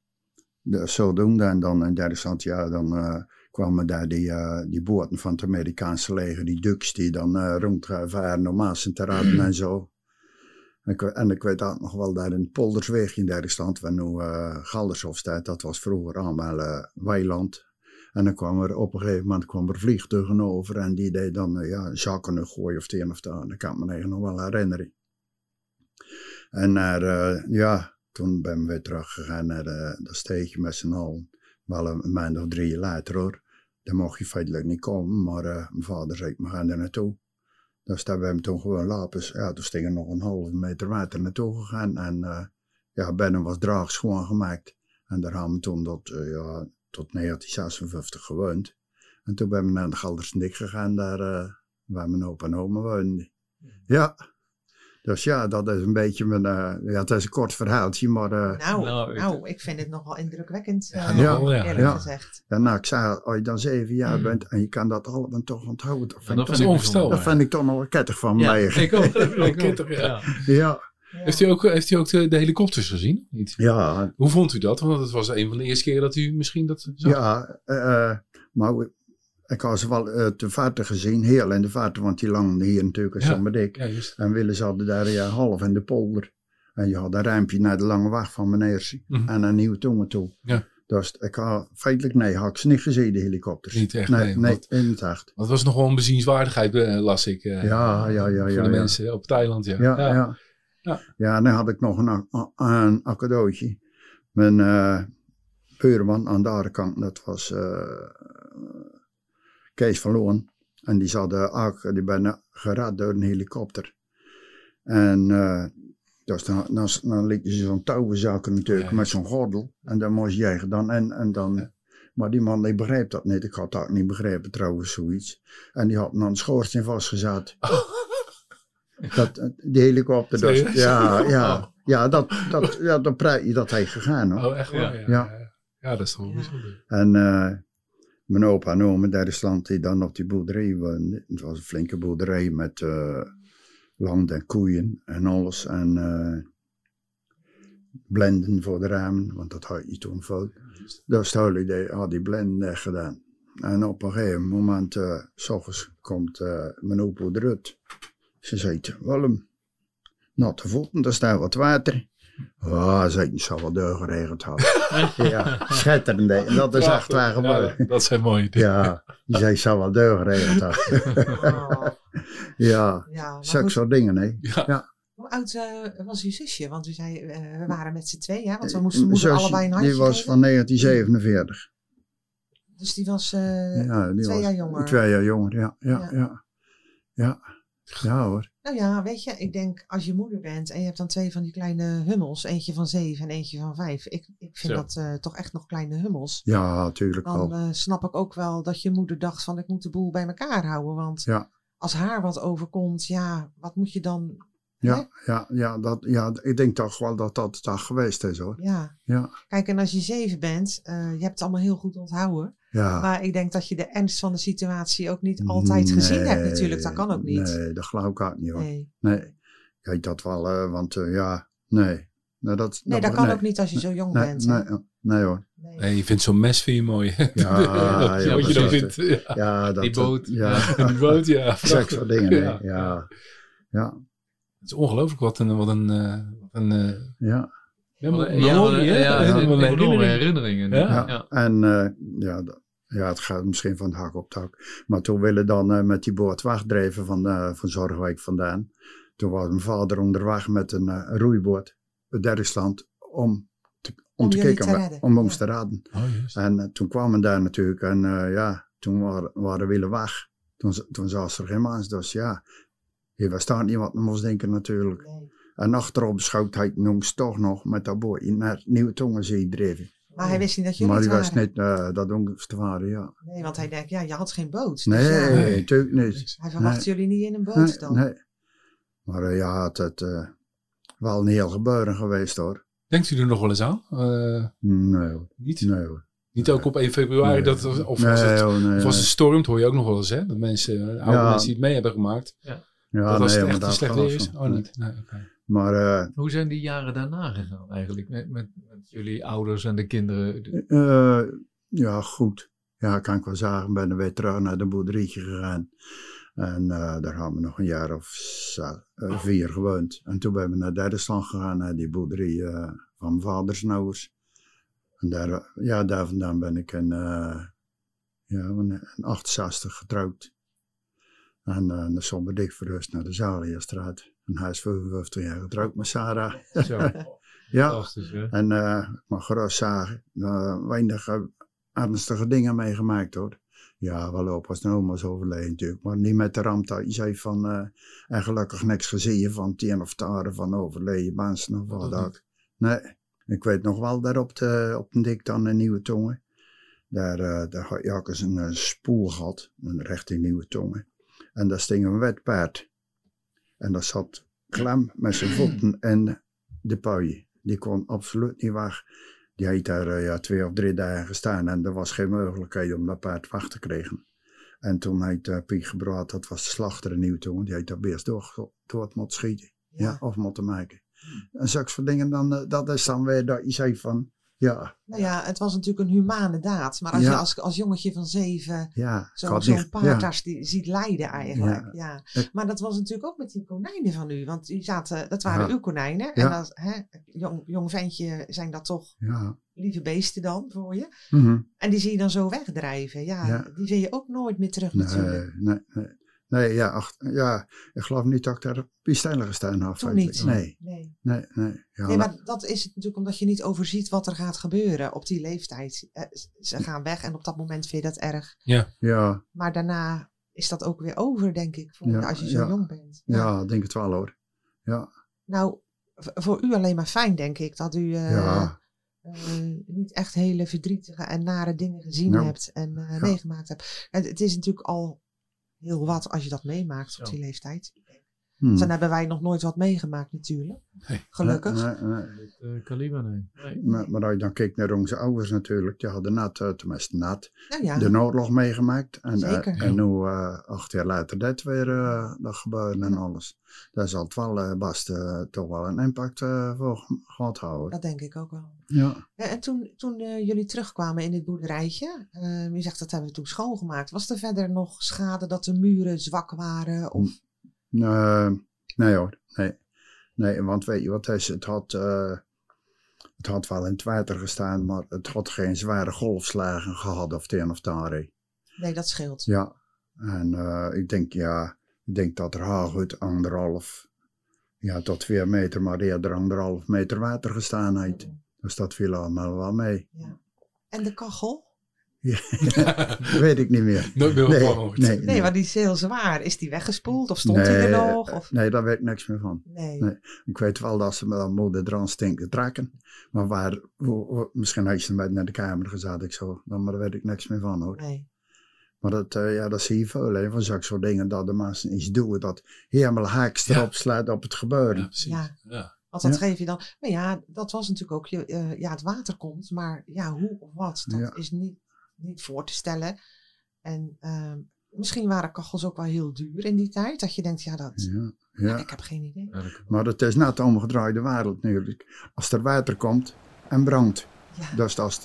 dus zodoende. En dan in Duitsland, ja, dan eh, kwamen daar die, eh, die boten van het Amerikaanse leger, die ducks die dan eh rondvaren om Maasen te raden en zo. En ik, en ik weet ook nog wel dat in Poldersweg in daar stond, waar nu eh Galdershof staat, dat was vroeger allemaal weiland. En dan kwam er op een gegeven moment kwam er vliegtuigen over en die deed dan eh, ja, zakken gooien of het of het. Dat kan ik me nog wel herinneren. En naar, eh, ja, toen ben ik weer teruggegaan naar de, dat steegje met z'n allen. Wel een maand of drie later hoor. Daar mocht je feitelijk niet komen, maar eh, mijn vader zei, we gaan er naartoe. Dus daar hebben we toen gewoon lopen. Ja, toen stingen nog een halve meter water naartoe gegaan. En eh, ja, binnen was draag schoongemaakt. En daar hebben we toen eh, ja, tot 1956 gewoond. En toen ben we naar de Galdersnik gegaan, daar eh, waar mijn opa en oma woonden. Ja, dus ja, dat is een beetje mijn, eh, ja, het is een kort verhaaltje, maar eh, Nou, Nou, nou, ik- ik vind het nogal indrukwekkend. Ja, eh. Eerlijk Ja. gezegd. ja, nou, ik zei, als je dan zeven jaar bent en je kan dat allemaal toch onthouden, dat vind, dat ik, toch, is vind ik onvoorstelbaar. dat vind ik toch nog wel kettig van Ja, mij. ik ook. Ik ook. Ja. Heeft u ook, heeft u ook de, de helikopters gezien? Niet? ja, Hoe vond u dat? Want het was een van de eerste keren dat u misschien dat zag. Ja, eh, maar we- ik had ze wel eh te verte gezien, heel in de verte, want die langden hier natuurlijk in Ja. Juist. En Willis hadden daar ja, half in de polder. En je had een ruimpje naar de lange wacht van meneer Mhm. en naar Nieuwe Tongen toe. Ja. Dus ik had feitelijk, nee, had ik ze niet gezien, de helikopters. Niet echt, Nee, nee, nee, in het het was nog wel een bezienswaardigheid, eh, las ik. eh, Ja, ja, ja, Voor ja, de ja. mensen op het eiland, ja. Ja, ja. Ja. dan had ik nog een, een cadeautje. Mijn eh buurman aan de andere kant, dat was eh, Kees van Loon. En die, zat, eh, ook, die ben gered door een helikopter. En eh, dus dan, dan, dan liet je zo'n touwenzakken natuurlijk Ja. met zo'n gordel. En dan moest jij dan en, en dan... Maar die man die begreep dat niet. Ik had dat niet begrepen trouwens, zoiets. En die had dan een schoorsteen vastgezet. Dat, die helikopter, dat, Serieus? ja, ja, Oh. ja, dat, dat, ja, dat, prei- dat hij gegaan hoor. Oh, echt waar? Ja. Ja. Ja. ja, dat is toch wel Ja. bijzonder. En eh, mijn opa en oma in Duitsland die dan op die boerderij woonden. Het was een flinke boerderij met eh, land en koeien en alles. En eh, blenden voor de ramen, want dat had je toen fout. Dus toen had die, had die blenden gedaan. En op een gegeven moment, s ochtends komt eh, mijn opa eruit. Ze zei, Willem, natte voeten, daar staat wat water. Ah, zei ik, zal wel deur geregeld hebben. ja, schitterend. En dat is echt waar gebeurd. Ja, dat zijn mooie dingen. Ja, die zei, zal wel deur hebben. Oh, ja, ja, zulke soort dingen, hè. Ja. hoe oud eh, was uw zusje? Want u zei, eh, we waren met z'n tweeën, hè? Want we moesten moeder Zusje, allebei een handje Die was geven. van 1947. Dus die was eh, ja, die twee was jaar jonger. Twee jaar jonger, ja. Ja, Ja. ja. Ja, hoor. Nou ja, weet je, ik denk als je moeder bent en je hebt dan twee van die kleine hummels, eentje van zeven en eentje van vijf. Ik, ik vind Zo. dat eh, toch echt nog kleine hummels. Ja, natuurlijk Dan wel. eh, snap ik ook wel dat je moeder dacht van ik moet de boel bij elkaar houden. Want Ja. als haar wat overkomt, ja, wat moet je dan... Ja, ja, ja, dat, ja, ik denk toch wel dat dat het geweest is, hoor. Ja. Ja. Kijk, en als je zeven bent, eh, je hebt het allemaal heel goed onthouden. Ja. Maar ik denk dat je de ernst van de situatie ook niet altijd gezien hebt natuurlijk. Dat kan ook niet. Nee, dat geloof ik ook niet, hoor. Nee, Nee. Weet dat wel, eh, want eh, ja, nee. Nee, dat, nee dat kan nee. ook niet als je zo jong Nee, bent. nee, nee hoor. Nee. Nee, je vindt zo'n mes vind je mooi. Ja, ja, wat je dan vindt. Ja. Ja, dat, Die boot. Ja, Die boot, ja. Zulke soort dingen. Ja. Ja, ja, Het is ongelooflijk wat een, wat een, eh, wat een eh, ja. Ja, ja, enorme herinnering. herinneringen. Ja. Ja. Ja, en eh, ja, ja, het gaat misschien van hak op het hak. Maar toen willen dan eh, met die boot wegdrijven van, eh, van Zorgwijk vandaan. Toen was mijn vader onderweg met een eh, roeiboot uit Duitsland om te, om Om te kijken, te om ons ja. te redden. Oh. En toen kwamen we daar natuurlijk en eh, ja, toen waren, waren we weg. Toen, toen zat er geen mens, dus ja, hier was daar niet wat we moest denken natuurlijk. Nee. En achterop schoot hij jongens toch nog met dat bootje naar Nieuwe Tongenzee dreven. Maar hij wist niet dat jullie Maar die het was waren. niet eh, dat jongens te waren, ja. Nee, want hij denkt, ja, je had geen boot. Dus Nee, ja, Nee. natuurlijk niet. hij verwacht nee. jullie niet in een boot Nee, dan. nee. Maar eh, ja, het is eh, wel een heel gebeuren geweest hoor. Denkt u er nog wel eens aan? Eh, Nee hoor, niet? nee hoor. Niet ook op 1 februari? Nee. Dat, of nee, was het, hoor, nee, of als het stormt, hoor je ook nog wel eens, hè? Dat mensen, oude Ja. mensen die het mee hebben gemaakt. Ja, dat als nee, het maar echt slecht weer is? Oh, niet. Nee, oké. Maar eh, Hoe zijn die jaren daarna gegaan eigenlijk? Met, met, met jullie ouders en de kinderen? eh, ja, goed. Ja, kan ik wel zeggen. Ben er weer terug naar de boerderijtje gegaan. En eh, daar hebben we nog een jaar of eh, vier gewoond. En toen ben we naar Derdestand gegaan, naar die boerderij van mijn vaders ouders. En daar, ja, daar vandaan ben ik in, ja, in 68 getrouwd. En eh dan stond ik verrust naar de Zaliastraat. En hij is 55 jaar getrouwd met Sarah. Zo, Ja, hè. en eh, ik mag gerust uh, weinig eh, ernstige dingen meegemaakt hoor. Ja, wel op als een oma is overleden natuurlijk. Maar niet met de ramp dat je zei van, eh, en gelukkig niks gezien van het een of andere van overleden mensen of wat Dat ook. Nee, ik weet nog wel daar op de, op de dik dan in Nieuwe Tongen. Daar, eh daar had eens een, eh, spoel gehad, een richting Nieuwe Tongen. En daar sting een wetpaard. En dat zat klem met zijn voeten in de pui. Die kon absoluut niet weg. Die heeft daar eh, ja, twee of drie dagen gestaan en er was geen mogelijkheid om dat paard weg te krijgen. En toen heeft uh, Piet Gebraat, dat was de slachter in Nieuwtoon, die heeft dat beest door, door moeten schieten. Ja. of moeten maken. En zulke soort dingen, dan, eh, dat is dan weer dat je zei van, ja, Nou ja, het was natuurlijk een humane daad. Maar als Ja. je als, als jongetje van zeven ja, zo- zo'n ja. daar zie- ziet lijden eigenlijk. Ja. Maar dat was natuurlijk ook met die konijnen van u. Want die zaten, dat waren uw konijnen. En als hè, jong, jong ventje zijn dat toch Ja. lieve beesten dan voor je. Mhm. En die zie je dan zo wegdrijven. Ja, Ja. die zie je ook nooit meer terug natuurlijk. Nee, nee, nee. Ja, ach, ja, ik geloof niet dat ik daar piestijlen gestaan had. Toen niet. Nee, Nee. nee, nee. Ja, Nee, maar dat is het natuurlijk omdat je niet overziet wat er gaat gebeuren op die leeftijd. Eh, Ze gaan weg en op dat moment vind je dat erg. ja, Maar daarna is dat ook weer over, denk ik, voor Ja, als je zo ja. jong bent. ja, ik denk het wel hoor. Ja, Nou, voor u alleen maar fijn, denk ik, dat u eh, ja, eh, niet echt hele verdrietige en nare dingen gezien Nou, hebt en eh, ja. meegemaakt hebt. Het, het is natuurlijk al heel wat als je dat meemaakt op die leeftijd. Hm. Dus dan hebben wij nog nooit wat meegemaakt natuurlijk. Nee. Gelukkig. Nee, nee, nee. Met uh, Kalima, nee. nee. Maar, maar als je dan kijkt naar onze ouders natuurlijk, die hadden net, eh, tenminste net, Nou ja, de oorlog meegemaakt. En, eh, Zeker. en nu, eh, acht jaar later, dat weer, eh, dat gebeuren en alles. Daar zal het wel eh, eh, toch wel een impact eh, voor ge- gehad houden. dat denk ik ook wel. Ja. Ja, en toen, toen eh, jullie terugkwamen in dit boerderijtje, eh, je zegt dat hebben we toen schoongemaakt. Was er verder nog schade dat de muren zwak waren? Of, Nee, nee hoor, nee. Nee, want weet je wat het is? Het had, eh, het had wel in het water gestaan, maar het had geen zware golfslagen gehad of het een of andere. nee, dat scheelt. Ja, en eh, ik denk, ja, ik denk dat er hooguit anderhalf, ja, tot twee meter, maar eerder anderhalf meter water gestaan heeft. Dus dat viel allemaal wel mee. En de kachel? Weet ik niet meer. Nooit meer Nee, gehoord. nee, Nee, maar die is heel zwaar. Is die weggespoeld of stond hij er nog? Of... Nee, daar weet ik niks meer van. Nee. nee. Ik weet wel dat ze met dat moeder eraan stinken trekken. Maar waar, hoe- hoe- misschien had je ze met naar de kamer gezet, ik zo. Dan, maar daar weet ik niks meer van hoor. nee. Maar dat, eh, ja, dat zie je veel, hè, van zulke soort dingen, dat de mensen iets doen, dat helemaal haaks Ja. erop slaat op het gebeuren. Ja, precies. Ja. Ja. Want dat Ja. geef je dan. Maar ja, dat was natuurlijk ook. je- eh, ja, het water komt. Maar ja, hoe of wat, dat Ja. is niet, niet voor te stellen. En ehm, misschien waren kachels ook wel heel duur in die tijd. Dat je denkt, ja, dat. Ja, Ja, ik heb geen idee. Maar het is net de omgedraaide wereld natuurlijk. Als er water komt en brandt, Ja. dus dat is,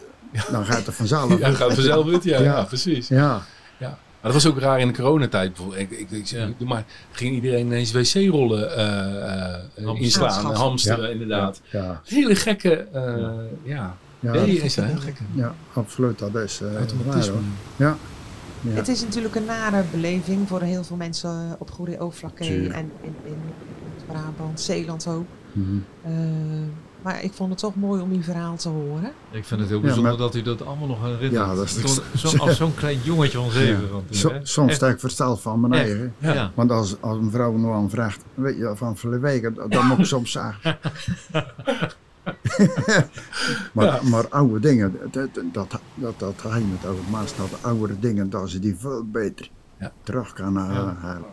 dan gaat het vanzelf. Ja, gaat vanzelf uit. Ja, ja. Ja. precies. Ja, Maar dat was ook raar in de coronatijd bijvoorbeeld. Ik, ik, ik, maar ging iedereen ineens wc-rollen eh, eh, Hamsteren. inslaan, Aanschaffen. hamsteren Ja. inderdaad. ja, Hele gekke, eh, ja. Ja, Nee, dat- is dat heel gekke. ja, absoluut. Dat is eh Automatisme. Ja. Ja. Het is natuurlijk een nare beleving voor heel veel mensen eh, op Overflakkee Tuurlijk. en in, in, Brabant, Zeeland ook. Mhm. Eh, maar ik vond het toch mooi om uw verhaal te horen. Ik vind het heel Ja, bijzonder maar- dat u dat allemaal nog herinnert. Ja, dat is- Toen- zo, als zo'n klein jongetje van zeven. Ja. van toen, Zo- hè? soms sta ik versteld van mijn Echt. eigen. Ja. Want als, als een vrouw nog aan vraagt, weet je, van verleden week, dan dan moet ik soms zeggen. maar, maar oude dingen, dat, dat, dat, dat ga je met oude maas, dat oude dingen, dat ze die veel beter Ja. terug kan eh, Ja. halen.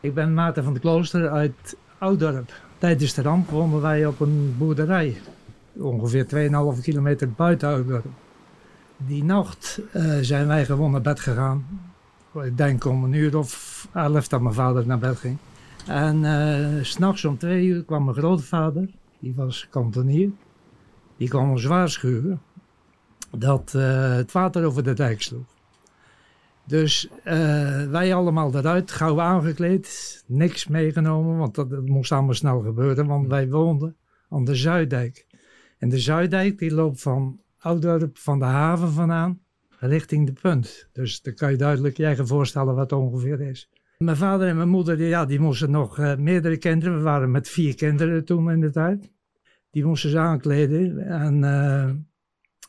Ik ben Maarten van de Klooster uit Ouddorp. Tijdens de ramp woonden wij op een boerderij. Ongeveer 2,5 kilometer buiten Ouddorp. Die nacht eh, zijn wij gewoon naar bed gegaan. Ik denk om een uur of elf dat mijn vader naar bed ging. En eh, s s'nachts om twee uur kwam mijn grootvader, die was kantonier. Die kwam ons waarschuwen. dat eh, het water over de dijk sloeg. Dus eh, wij allemaal eruit, gauw aangekleed, niks meegenomen, want dat, dat moest allemaal snel gebeuren, want wij woonden aan de Zuiddijk. En de Zuiddijk die loopt van Oudorp, van de haven vandaan, richting de punt. Dus dan kan je duidelijk je eigen voorstellen wat het ongeveer is. Mijn vader en mijn moeder, die, ja, die moesten nog eh, meerdere kinderen. We waren met vier kinderen toen in de tijd. Die moesten ze aankleden. En eh,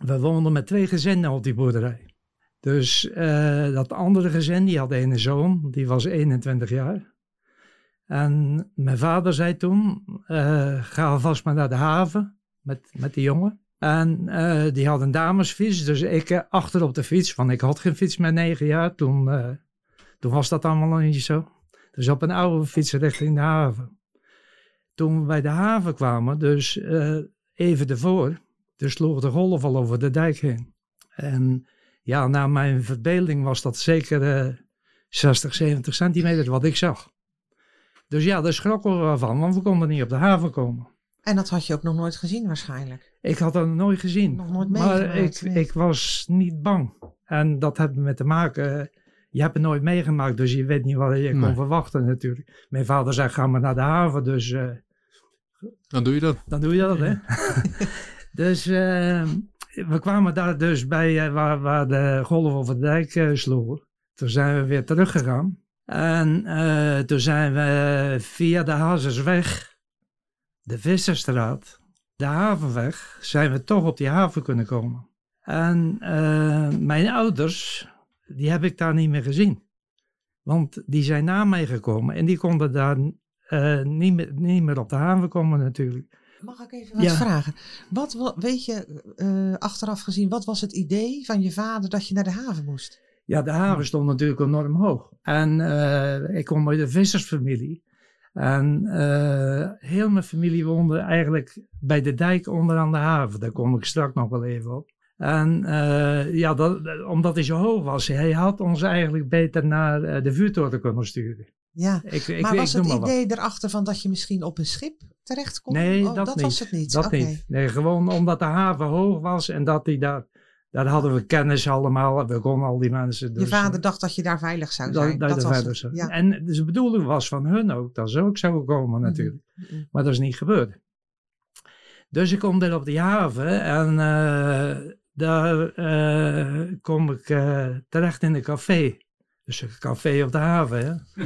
we woonden met twee gezinnen op die boerderij. Dus eh, dat andere gezin, die had een zoon, die was 21 jaar. En mijn vader zei toen, ga alvast maar naar de haven met, met die jongen. En eh, die had een damesfiets, dus ik eh, achter op de fiets, want ik had geen fiets met negen jaar. Toen, eh, toen was dat allemaal nog niet zo. Dus op een oude fiets richting de haven. Toen we bij de haven kwamen, dus even ervoor, dus sloeg de golf al over de dijk heen. En ja, naar mijn verbeelding was dat zeker eh 60, 70 centimeter wat ik zag. Dus ja, daar schrokken we van, want we konden niet op de haven komen. En dat had je ook nog nooit gezien waarschijnlijk. Ik had dat nooit gezien. Nog nooit maar ik, nee. ik was niet bang. En dat had met te maken. Je hebt het nooit meegemaakt, dus je weet niet wat je kon verwachten natuurlijk. Mijn vader zei, ga maar naar de haven, dus eh, Dan doe je dat. dan doe je dat, hè. dus eh, we kwamen daar dus bij eh, waar, waar de golf over de dijk eh, sloegen. Toen zijn we weer teruggegaan. En eh, toen zijn we via de Hazersweg, de Visserstraat, de Havenweg, zijn we toch op die haven kunnen komen. En eh, mijn ouders, die heb ik daar niet meer gezien. Want die zijn na mij gekomen en die konden daar eh, niet, meer, niet meer op de haven komen natuurlijk. Mag ik even wat Ja. vragen? Wat wa- weet je eh, achteraf gezien, wat was het idee van je vader dat je naar de haven moest? Ja, de haven stond natuurlijk enorm hoog. En ik kom uit een vissersfamilie. En eh, heel mijn familie woonde eigenlijk bij de dijk onderaan de haven. Daar kom ik straks nog wel even op. En eh, ja, dat, omdat hij zo hoog was, hij had ons eigenlijk beter naar eh, de vuurtoren kunnen sturen. Ja, Ik, ik, maar ik was het wat. idee erachter van dat je misschien op een schip terecht kon? Nee, Oh, dat, niet. was het niet. Dat niet. Nee, gewoon omdat de haven hoog was en dat hij daar, daar hadden we kennis allemaal. We konden al die mensen. Je Dus, vader dacht dat je daar veilig zou zijn. dat, Dat, dat was. Ja. En dus de bedoeling was van hun ook dat ze ook zouden komen natuurlijk. Mhm. Maar dat is niet gebeurd. Dus ik kom daar op die haven en eh, daar eh, kom ik eh, terecht in een café. Dus een café op de haven. Hè?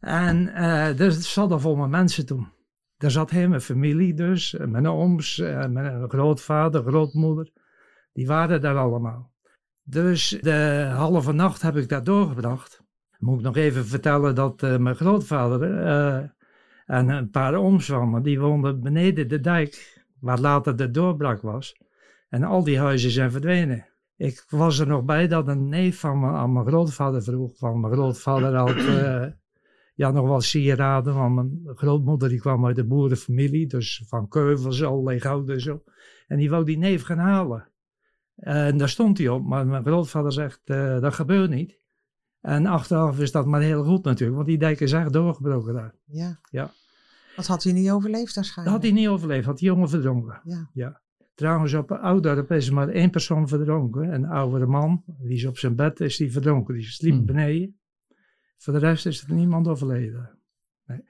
en eh er zat vol met mensen toen. Daar zat heel mijn familie dus, mijn ooms, mijn grootvader, grootmoeder. Die waren daar allemaal. Dus de halve nacht heb ik daar doorgebracht. Moet ik nog even vertellen dat eh, mijn grootvader eh, en een paar ooms van die woonden beneden de dijk, waar later de doorbraak was. En al die huizen zijn verdwenen. Ik was er nog bij dat een neef van me aan mijn grootvader vroeg. Van mijn grootvader had eh, ja, nog wel sieraden. Want mijn grootmoeder die kwam uit de boerenfamilie. Dus van keuvels, allerlei goud en zo. En die wou die neef gaan halen. En daar stond hij op. Maar mijn grootvader zegt, eh, dat gebeurt niet. En achteraf is dat maar heel goed natuurlijk. Want die dijk is echt doorgebroken daar. Ja. Ja. Dat had hij niet overleefd Dat waarschijnlijk. had hij niet overleefd. Had die jongen verdronken. Ja. Trouwens, op Oudorp is er maar één persoon verdronken. Een oudere man. Die is op zijn bed, is die verdronken. Die sliep Hmm. beneden. Voor de rest is er niemand overleden. Nee.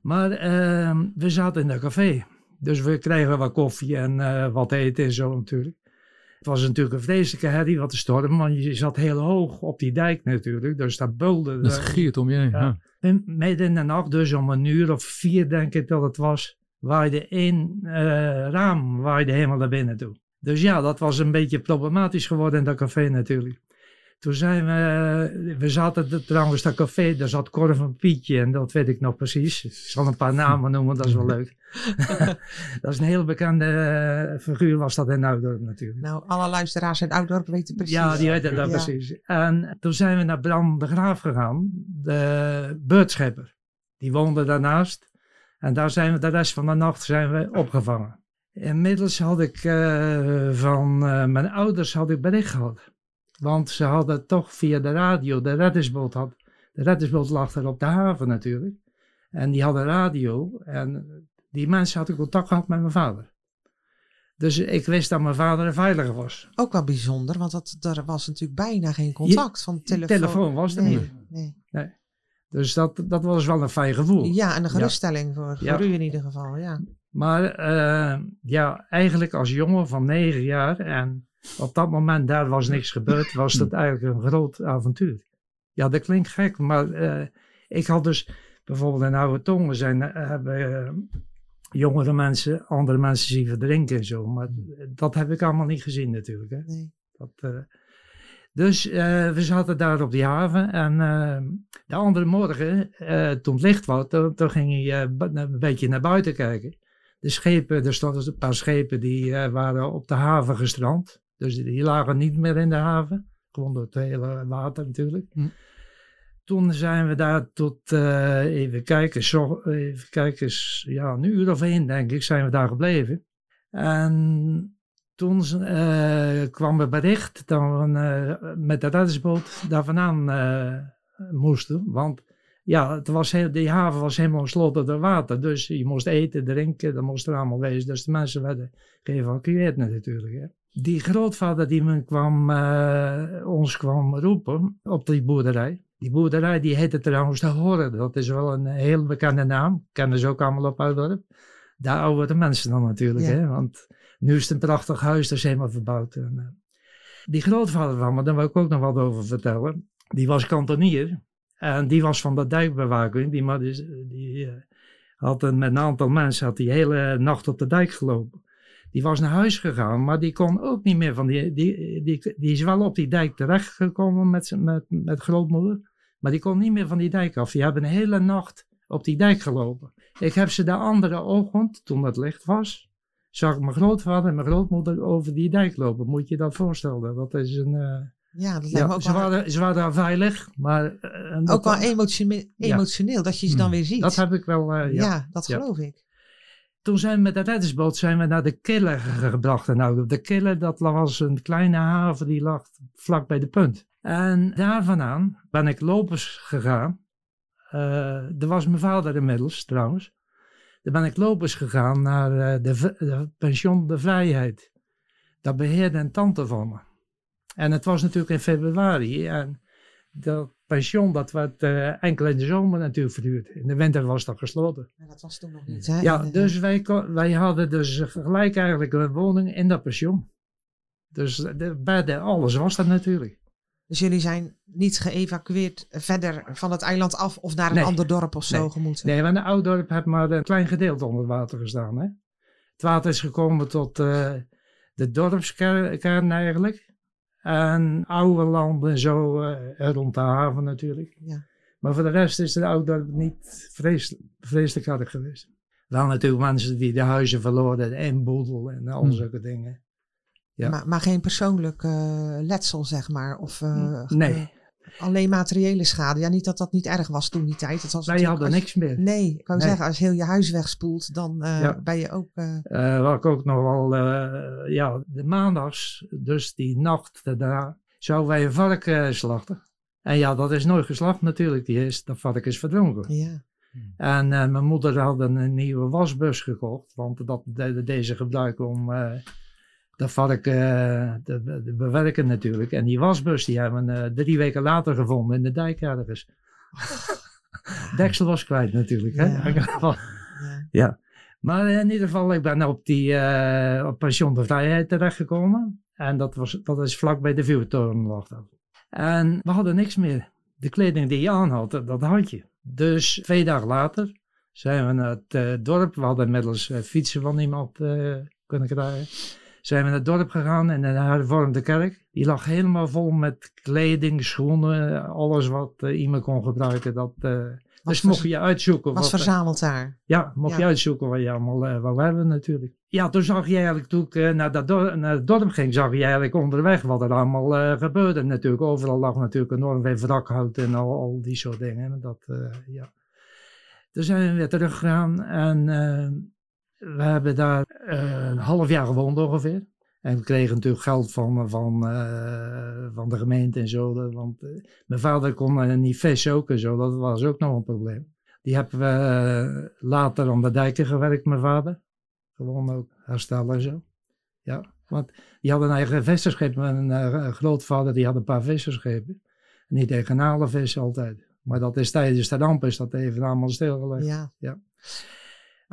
Maar ehm, we zaten in dat café. Dus we kregen wat koffie en eh, wat eten en zo natuurlijk. Het was natuurlijk een vreselijke herrie, wat de storm. Want je zat heel hoog op die dijk natuurlijk. Dus dat bulde. Dat er. giert om je heen. Ja. Ja. En Midden in de nacht, dus om een uur of vier denk ik dat het was, waaide één eh, raam waaide helemaal naar binnen toe. Dus ja, dat was een beetje problematisch geworden in dat café natuurlijk. Toen zijn we, we zaten trouwens dat café, daar zat Cor van Pietje en dat weet ik nog precies. Ik zal een paar namen noemen, dat is wel leuk. dat is een heel bekende eh, figuur was dat in Oudorp natuurlijk. Nou, alle luisteraars uit Oudorp weten precies. Ja, die weten dat Ja. precies. En toen zijn we naar Bram de Graaf gegaan, de beurtschepper. Die woonde daarnaast. En daar zijn we de rest van de nacht zijn we opgevangen. Inmiddels had ik eh, van eh, mijn ouders had ik bericht gehad. Want ze hadden toch via de radio, de reddingsboot had, de reddingsboot lag er op de haven natuurlijk. En die hadden radio en die mensen hadden contact gehad met mijn vader. Dus ik wist dat mijn vader een veiliger was. Ook wel bijzonder, want dat, er was natuurlijk bijna geen contact van telefoon. Telefoon was er nee, niet. nee. Dus dat, dat was wel een fijn gevoel. Ja, en een geruststelling voor, Ja. voor u in ieder geval. Ja. Maar eh, ja, eigenlijk als jongen van negen jaar en op dat moment daar was niks gebeurd, was dat eigenlijk een groot avontuur. Ja, dat klinkt gek, maar eh, ik had dus bijvoorbeeld in Oude Tongen zijn, eh, hebben jongere mensen andere mensen zien verdrinken en zo. Maar dat heb ik allemaal niet gezien natuurlijk. Hè. Nee. Dat, eh, dus eh, we zaten daar op die haven en eh, de andere morgen, eh, toen het licht was, toen, toen ging hij een beetje naar buiten kijken. De schepen, er stonden een paar schepen die waren op de haven gestrand. Dus die, lagen niet meer in de haven. Gewoon door het hele water natuurlijk. Hm. Toen zijn we daar tot, eh, even kijken, zo, even kijken, ja, een uur of één denk ik, zijn we daar gebleven. En toen eh, kwam er bericht dat we eh, met de reddingsboot daar vandaan moesten. Want ja, het was die haven was helemaal gesloten door water. Dus je moest eten, drinken, dat moest er allemaal wezen. Dus de mensen werden geëvacueerd natuurlijk. Hè. Die grootvader die me kwam, ons kwam roepen op die boerderij. Die boerderij die heette trouwens de Horre. Dat is wel een heel bekende naam. Kennen ze ook allemaal op Oudorp. Daar oude mensen dan natuurlijk. Ja. Hè? Want nu is het een prachtig huis, dat is helemaal verbouwd. En, eh, die grootvader van me, daar wil ik ook nog wat over vertellen. Die was kantonier. En die was van de dijkbewaking. Die, man is- die eh, had een, met een aantal mensen had die hele nacht op de dijk gelopen. Die was naar huis gegaan, maar die kon ook niet meer van die. Die, die, die is wel op die dijk terechtgekomen met, met, met grootmoeder. Maar die kon niet meer van die dijk af. Die hebben een hele nacht op die dijk gelopen. Ik heb ze de andere ochtend, toen het licht was, zag ik mijn grootvader en mijn grootmoeder over die dijk lopen. Moet je je dat voorstellen? Dat is een. eh, Ja, dat lijkt me ja, ook, ze, wel, waren, ze waren daar veilig, maar. eh, ook wel emotione- Ja. emotioneel dat je ze dan weer ziet. Dat heb ik wel. eh, ja. ja. dat geloof ik. Toen zijn we met de reddingsboot zijn we naar de Kille ge- gebracht. Nou, de Kille, dat was een kleine haven die lag vlak bij de punt. En daar vandaan ben ik lopers gegaan. Eh er was mijn vader inmiddels trouwens. Daar ben ik lopers gegaan naar eh, de, de pension De Vrijheid. Dat beheerde een tante van me. En het was natuurlijk in februari. En dat pension dat werd eh, enkel in de zomer natuurlijk verhuurd. In de winter was dat gesloten. Ja, dat was toen nog niet. Hè? Ja, dus wij, wij hadden dus gelijk eigenlijk een woning in dat pension. Dus de bedden, alles was dat natuurlijk. Dus jullie zijn niet geëvacueerd verder van het eiland af of naar een Nee. ander dorp of zo Nee. gemoeten? Nee, want een oud dorp heeft maar een klein gedeelte onder water gestaan. Hè? Het water is gekomen tot eh, de dorpskern eigenlijk. En oude landen en zo eh, rond de haven natuurlijk. Ja. Maar voor de rest is het oud dorp niet vreselijk, vreselijk hard geweest. Wel natuurlijk mensen die de huizen verloren en boedel en al Hmm. zulke dingen. Ja. Maar, maar geen persoonlijk eh, letsel, zeg maar. Of eh, Nee. alleen materiële schade. Ja, niet dat dat niet erg was toen die tijd. Het was Wij natuurlijk hadden als- niks meer. Nee, ik wou Nee. zeggen, als heel je huis wegspoelt, dan Ja. ben je ook... wat ik ook nog wel, ja, de maandags, dus die nacht daarna, zouden wij een vark eh, slachten. En ja, dat is nooit geslacht natuurlijk, die is, dat vark is verdronken. ja. En mijn moeder had een, nieuwe wasbus gekocht, want dat deden deze gebruiken om dat vark eh, te, te bewerken natuurlijk. En die wasbus die hebben we eh, drie weken later gevonden in de dijk ergens. Deksel was kwijt natuurlijk. Hè? Ja. ja. Ja, maar in ieder geval, ik ben op die eh, op pension de vrijheid terechtgekomen. En dat, was, dat is vlak bij de vuurtoren lag dat. En we hadden niks meer. De kleding die je aan had, dat had je. Dus twee dagen later zijn we naar het eh, dorp. We hadden inmiddels fietsen van iemand kunnen krijgen. Zijn we naar het dorp gegaan in de hervormde kerk. Die lag helemaal vol met kleding, schoenen, alles wat eh, iemand kon gebruiken. Dat, eh, dus mocht je uitzoeken. Was wat, eh, verzameld daar. ja, mocht Ja. je uitzoeken wat je allemaal eh, wou hebben natuurlijk. Ja, toen zag je eigenlijk, toen ik eh, naar, dat dor- naar het dorp ging, zag je eigenlijk onderweg wat er allemaal eh, gebeurde natuurlijk. Overal lag natuurlijk enorm veel wrakhout en al, al die soort dingen. Dat, eh, ja. Toen zijn we weer teruggegaan en eh, we hebben daar eh, een half jaar gewoond ongeveer. En we kregen natuurlijk geld van, van, eh, van de gemeente en zo. Want eh, mijn vader kon eh, niet vissen ook en zo. Dat was ook nog een probleem. Die hebben we eh, later aan de dijken gewerkt, mijn vader. Gewoon ook herstellen en zo. Ja, want die hadden een eigen visserschip. Mijn eh, grootvader die had een paar visserschepen. En die kanaalenvissen altijd. Maar dat is tijdens de ramp is dat even allemaal stilgelegd. Ja. Ja.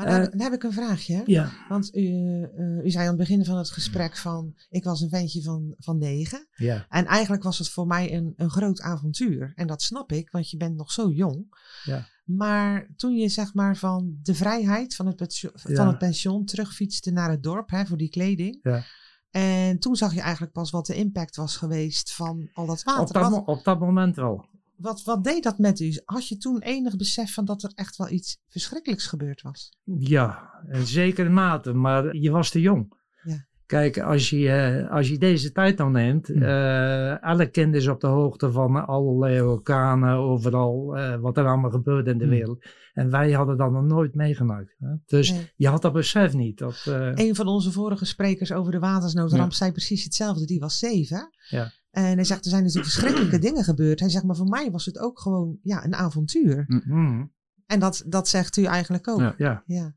Maar dan, Eh, dan heb ik een vraagje. Ja, Want u, eh, u zei aan het begin van het gesprek van, ik was een ventje van, van negen. ja, En eigenlijk was het voor mij een, een groot avontuur. En dat snap ik, want je bent nog zo jong. Ja. Maar toen je zeg maar van de vrijheid van het, Ja. van het pension terugfietste naar het dorp hè, voor die kleding. Ja. En toen zag je eigenlijk pas wat de impact was geweest van al dat water. op dat, wat, op dat moment wel. Wat, wat deed dat met u? Had je toen enig besef van dat er echt wel iets verschrikkelijks gebeurd was? Ja, in zekere mate, maar je was te jong. Ja. Kijk, als je, eh, als je deze tijd dan neemt, Hm. eh elk kind is op de hoogte van allerlei orkanen, overal, eh, wat er allemaal gebeurt in de Hm. wereld. En wij hadden dat nog nooit meegemaakt. Hè? Dus Nee. je had dat besef niet. Dat, eh, Een van onze vorige sprekers over de watersnoodramp Ja. zei precies hetzelfde. Die was zeven. Ja. En hij zegt, er zijn natuurlijk verschrikkelijke dingen gebeurd. Hij zegt, maar voor mij was het ook gewoon ja, een avontuur. mhm, En dat, dat zegt u eigenlijk ook. Ja. Ja. ja.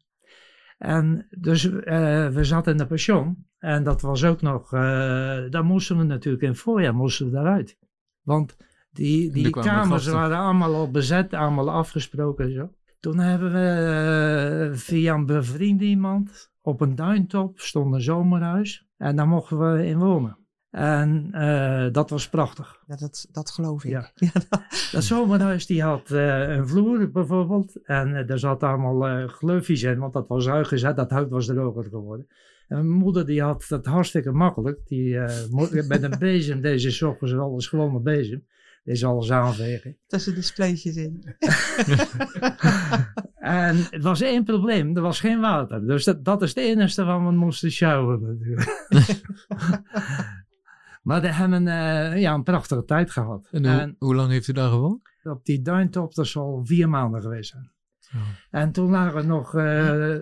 En dus eh, we zaten in de pension. En dat was ook nog, eh daar moesten we natuurlijk in het voorjaar moesten we daaruit. Want die, die kamers gasten. waren allemaal al bezet, allemaal afgesproken en zo. Toen hebben we eh, via een bevriend iemand op een duintop stond een zomerhuis. En daar mochten we in wonen. En eh, dat was prachtig. Ja, dat, dat geloof ik. Ja. Ja, dat- Dat zomerhuis die had eh, een vloer bijvoorbeeld. En eh, daar zat allemaal gleufjes in, want dat was uitgezet. Dat hout was droger geworden. En mijn moeder die had dat hartstikke makkelijk. Die, met een bezem, deze ochtends alles gewoon met bezem. Deze alles aanvegen. tussen de spleetjes in. En het was één probleem, er was geen water. Dus dat, dat is het enige waar we moesten sjouwen natuurlijk. Maar we hebben eh, ja, een prachtige tijd gehad. En hoe, En hoe lang heeft u daar gewoond? op die duintop, dat zal vier maanden geweest zijn. En toen lagen er nog eh,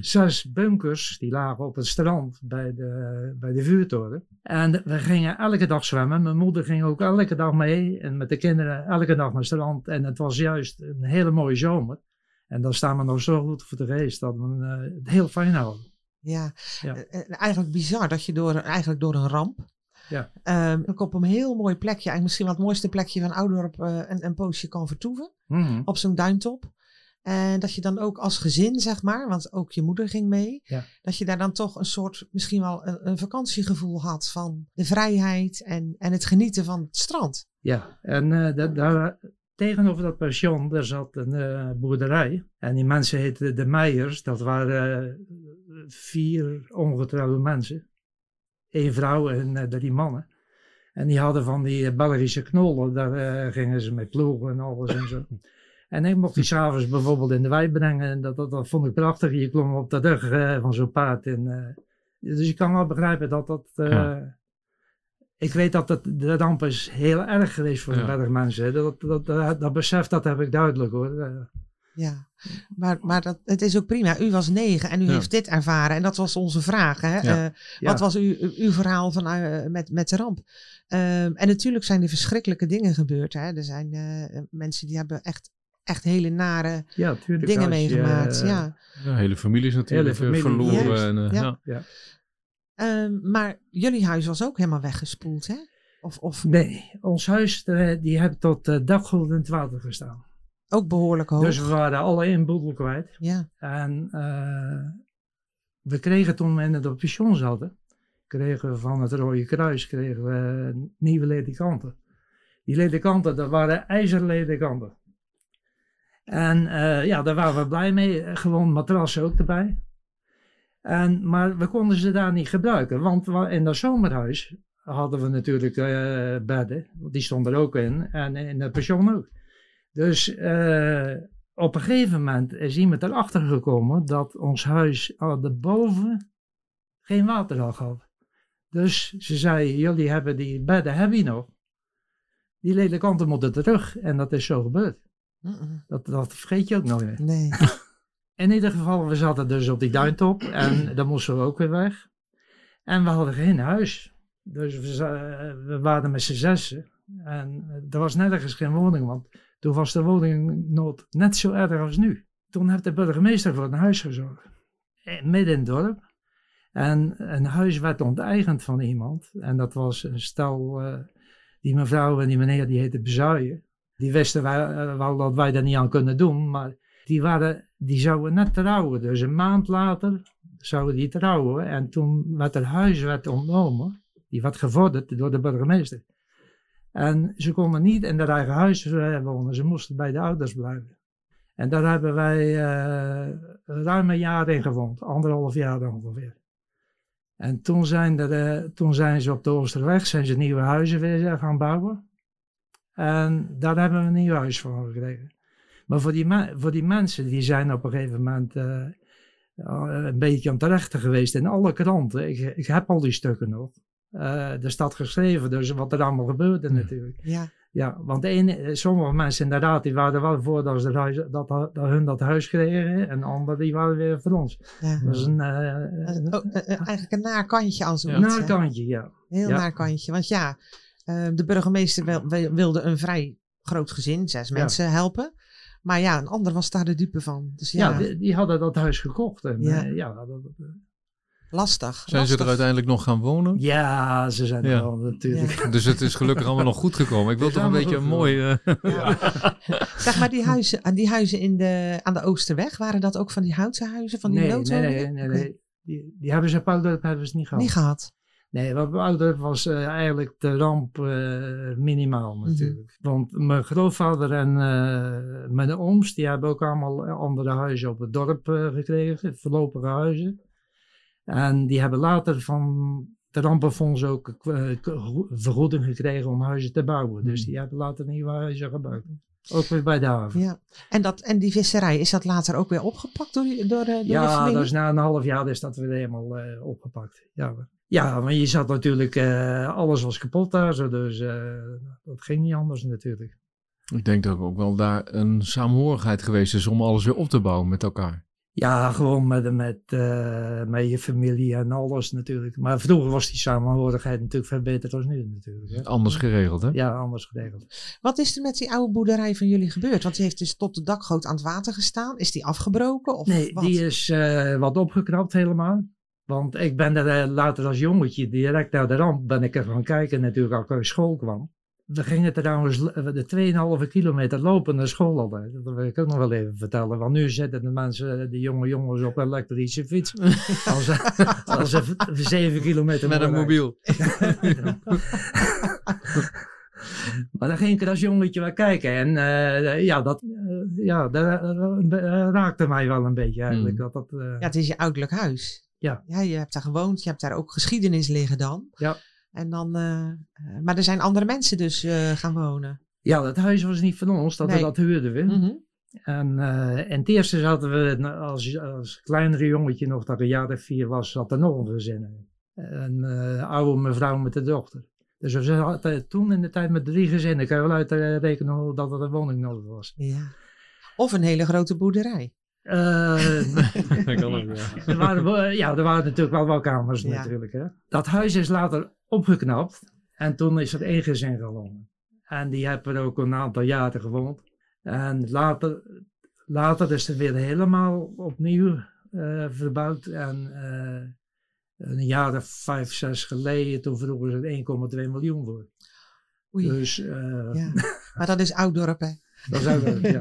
zes bunkers, die lagen op het strand bij de, bij de vuurtoren. En we gingen elke dag zwemmen. Mijn moeder ging ook elke dag mee en met de kinderen elke dag naar het strand. En het was juist een hele mooie zomer. En dan staan we nog zo goed voor de geest dat we eh, het heel fijn houden. Ja, Ja. Eigenlijk bizar dat je door, eigenlijk door een ramp. Ja. ehm, ook op een heel mooi plekje, eigenlijk misschien wel het mooiste plekje van Oudorp, eh een, een poosje kan vertoeven. Mhm. Op zo'n duintop. En dat je dan ook als gezin, zeg maar, want ook je moeder ging mee. Ja. Dat je daar dan toch een soort, misschien wel een, een vakantiegevoel had van de vrijheid en, en het genieten van het strand. Ja, en eh, da- daar, tegenover dat pension, daar zat een eh, boerderij. En die mensen heten de Meijers. Dat waren vier ongetrouwde mensen. Eén vrouw en eh, drie mannen. En die hadden van die Belgische knollen, daar eh, gingen ze mee ploegen en alles en zo. En ik mocht die s'avonds bijvoorbeeld in de wei brengen. En dat, dat, dat vond ik prachtig. Je klom op de rug eh, van zo'n paard. En, eh, dus je kan wel begrijpen dat dat... eh, Ja. Ik weet dat het, de ramp is heel erg geweest voor Ja. de bergmensen. Dat, dat, dat, dat besef dat heb ik duidelijk hoor. Ja, maar, maar dat, het is ook prima. U was negen en u Ja. heeft dit ervaren. En dat was onze vraag. Hè? Ja. Eh, Ja. Wat was uw, uw verhaal van, eh, met, met de ramp? Ehm, en natuurlijk zijn er verschrikkelijke dingen gebeurd. Hè? Er zijn eh, mensen die hebben echt, echt hele nare Ja, tuurlijk. dingen je, meegemaakt. eh, ja. Ja, hele families natuurlijk Hele familie, verloren. En, eh, Ja. ja. Ja. Ehm, maar jullie huis was ook helemaal weggespoeld, hè? Of, of Nee, ons huis die heeft tot uh, het water gestaan. Ook behoorlijk hoog. Dus we waren alle één boedel kwijt. ja. En eh, we kregen toen we in het pension zaten, kregen we van het Rode Kruis kregen we nieuwe ledikanten. Die ledikanten, dat waren ijzerledikanten. En eh, ja, daar waren we blij mee. Gewoon matrassen ook erbij. En, maar we konden ze daar niet gebruiken, want wa- in dat zomerhuis hadden we natuurlijk eh, bedden. Die stonden er ook in. En in het pension ook. Dus eh, op een gegeven moment is iemand erachter gekomen dat ons huis hadden boven geen water had gehad. Dus ze zei, jullie hebben die bedden, hebben je nog? Die ledikanten moeten terug. En dat is zo gebeurd. Dat, dat vergeet je ook nog weer. Nee. In ieder geval, we zaten dus op die duintop en dan moesten we ook weer weg. En we hadden geen huis. Dus we, we waren met z'n zessen. En er was nergens geen woning, want toen was de woningnood net zo erg als nu. Toen heeft de burgemeester voor een huis gezorgd. Eh, Midden in het dorp. En een huis werd onteigend van iemand. En dat was een stel, eh, die mevrouw en die meneer, die heette Bezuijen. Die wisten eh, wel dat wij daar niet aan kunnen doen, maar die, waren, die zouden net trouwen. Dus een maand later zouden die trouwen. En toen werd het huis werd ontnomen. Die werd gevorderd door de burgemeester. En ze konden niet in hun eigen huis eh, wonen. Ze moesten bij de ouders blijven. En daar hebben wij eh, ruim een jaar in gewoond. Anderhalf jaar ongeveer. En toen zijn, eh, toen zijn ze op de Oosterweg zijn ze nieuwe huizen weer gaan bouwen. En daar hebben we een nieuw huis voor gekregen. Maar voor die, voor die mensen, die zijn op een gegeven moment een beetje aan het geweest in alle kranten. Ik heb al die stukken nog. Eh er staat geschreven, dus wat er allemaal gebeurde natuurlijk. Ja, Ja, want de ene, sommige mensen inderdaad, die waren er wel voor dat, ze dat, huis, dat, dat hun dat huis kregen. En anderen die waren weer voor ons. ja. Dat is een, eh, een, eh, eh, eigenlijk een naar kantje als naar hè? kantje, ja. Heel Ja. naar kantje. Want ja, eh, de burgemeester wil- wil- wilde een vrij groot gezin, zes Ja. mensen helpen. Maar ja, een ander was daar de dupe van. Dus ja, Ja, die, die hadden dat huis gekocht. En, Ja. ja. dat- lastig. Zijn ze er uiteindelijk nog gaan wonen? ja, ze zijn er wel natuurlijk. Dus het is gelukkig allemaal nog goed gekomen. Ik wil toch een beetje goed mooi... eh, Zeg maar, die huizen, die huizen in de, aan de Oosterweg, waren dat ook van die houten huizen, van die nee, nee, nee, nee, nee. Die, die hebben ze op Oudorp hebben ze niet gehad. Niet gehad. Nee, wat bij Oudorp was eh, eigenlijk de ramp eh, minimaal Mhm. natuurlijk. Want mijn grootvader en eh, mijn ooms, die hebben ook allemaal andere huizen op het dorp gekregen, voorlopige huizen. En die hebben later van de rampenfonds ook eh, k- vergoeding gekregen om huizen te bouwen. Dus Mhm. die hebben later nieuwe huizen gebouwd. Ook weer bij de haven. Ja. En, dat, en die visserij, is dat later ook weer opgepakt door, door, eh, door de Ja, is na een half jaar is dat weer helemaal eh, opgepakt. Ja, ja, maar je zat natuurlijk, eh, alles was kapot daar, zo, dus eh, dat ging niet anders natuurlijk. Ik denk dat ook wel daar een saamhorigheid geweest is om alles weer op te bouwen met elkaar. Ja, gewoon met, met, eh, met je familie en alles natuurlijk. Maar vroeger was die samenhorigheid natuurlijk veel beter dan nu natuurlijk. Hè? Anders geregeld, hè? Ja, anders geregeld. Wat is er met die oude boerderij van jullie gebeurd? Want die heeft dus tot de dakgoot aan het water gestaan. Is die afgebroken? Of Nee, wat? die is eh, wat opgeknapt helemaal. Want ik ben er eh, later als jongetje direct naar de ramp ben ik er gaan kijken natuurlijk als ik uit school kwam. We gingen trouwens l- de 2,5 kilometer lopen naar school altijd. Dat wil ik ook nog wel even vertellen. Want nu zitten de mensen, de jonge jongens op een elektrische fiets. als ze, als ze v- 7 kilometer Met een mobiel. Maar dan ging ik er als jongetje wel kijken. En eh, ja, dat, eh, ja, dat eh, raakte mij wel een beetje eigenlijk. Mm. Dat, dat, eh, Ja, het is je ouderlijk huis. Ja. ja. Je hebt daar gewoond. Je hebt daar ook geschiedenis liggen dan. Ja. En dan, eh, eh, maar er zijn andere mensen dus eh, gaan wonen. Ja, dat huis was niet van ons, dat, Nee. dat huurden we. Mhm. En eh in het eerste zaten we, als, als kleinere jongetje nog, dat een jaar of vier was, zat er nog een gezin in. Een oude mevrouw met de dochter. Dus we zaten toen in de tijd met drie gezinnen. Kan wel uitrekenen dat er een woning nodig was. Ja. Of een hele grote boerderij. Eh, Dat kan ook, ja. er, waren, wel- ja, er waren natuurlijk wel wel kamers Ja. natuurlijk. Hè. Dat huis is later opgeknapt en toen is er één gezin gewonnen. En die hebben er ook een aantal jaren gewoond. En later, later is het weer helemaal opnieuw eh, verbouwd. En eh, een jaar of vijf, zes geleden, toen vroegen ze er 1,2 miljoen voor. Oei. Dus eh, Ja. Maar dat is Ouddorp, hè? Dat zou wel, ja.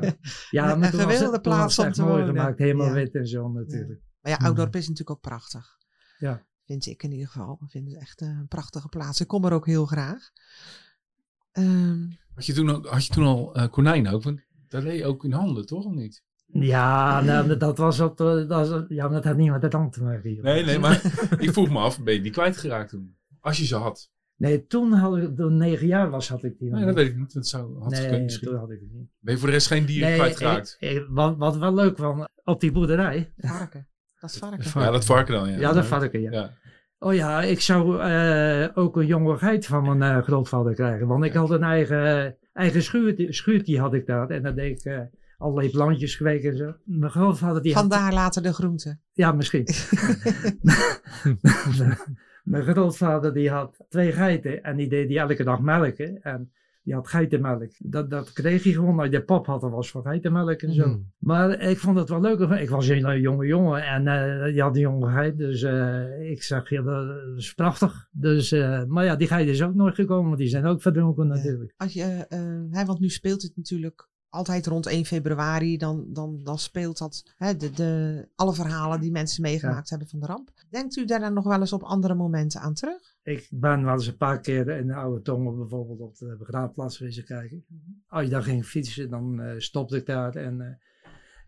ja, Een maar was plaats het om te mooi wonen. gemaakt, helemaal Ja. wit en zo natuurlijk. Maar ja, Ouddorp is natuurlijk ook prachtig. Ja. Vind ik in ieder geval. Ik vind het echt eh, een prachtige plaats. Ik kom er ook heel graag. Ehm, Had je toen, al- had je toen al eh, konijnen ook? Want dat deed je ook in handen, toch? Of niet? Ja, nou, dat was op, de- dat, was- ja, maar dat had niet met de tand te maken. joh. Nee, nee, maar ik vroeg me af, ben je die kwijtgeraakt toen? Als je ze had. Nee, toen had ik, toen negen jaar was, had ik die nog Nee, dat niet. weet ik niet. Dat zou, had nee, gekund misschien. toen had ik het niet. Ben je voor de rest geen dieren Nee, kwijtgeraakt? ik- ik- wat, wat wel leuk was, op die boerderij. varken. Dat is varken. Varken. Ja, dat varken dan, ja. Ja, dat varken, ja. Ja. Oh ja, ik zou eh, ook een jonge geit van mijn eh, grootvader krijgen. Want ik had een eigen, eigen schuurtje, schuurtje had ik daar. En dan deed ik eh, allerlei plantjes kweken en zo. Mijn grootvader die had... Vandaar later de groenten. Ja, misschien. Mijn grootvader die had twee geiten en die deed die elke dag melken. En Die had geitenmelk. Dat, dat kreeg hij gewoon. Nou, de pap had er was voor geitenmelk en zo. Mhm. Maar ik vond het wel leuk. Ik was een jonge jongen en eh die had een jonge geit. Dus eh, ik zeg, ja, dat is prachtig. Dus, eh, maar ja, die geit is ook nooit gekomen, want die zijn ook verdronken natuurlijk. Als je, hè, want nu speelt het natuurlijk altijd rond 1 februari. Dan, dan, dan speelt dat hè, de, de, alle verhalen die mensen meegemaakt hebben van de ramp. Denkt u daar dan nog wel eens op andere momenten aan terug? Ik ben wel eens een paar keer in de oude tongen bijvoorbeeld op de begraafplaats wezen kijken. Als je daar ging fietsen, dan eh, stopte ik daar en eh,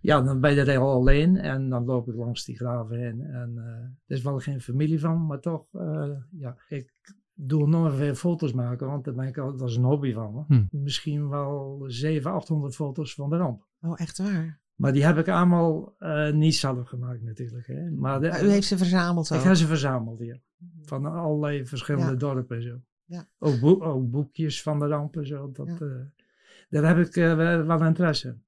ja, dan ben je er heel alleen en dan loop ik langs die graven heen. En eh, er is wel geen familie van, maar toch, ja, ik doe nog veel foto's maken, want dat, ben ik, al- dat is een hobby van me. Hm. Misschien wel 700, 800 foto's van de ramp. Oh, echt waar? Maar die heb ik allemaal eh, niet zelf gemaakt natuurlijk. Hè. Maar de- Maar u heeft ze verzameld ik ook? heb ze verzameld hier. Van allerlei verschillende Ja. dorpen en zo. Ja. Ook, boek- ook boekjes van de rampen en zo. Dat, Ja. eh, daar heb ik eh, wel interesse in.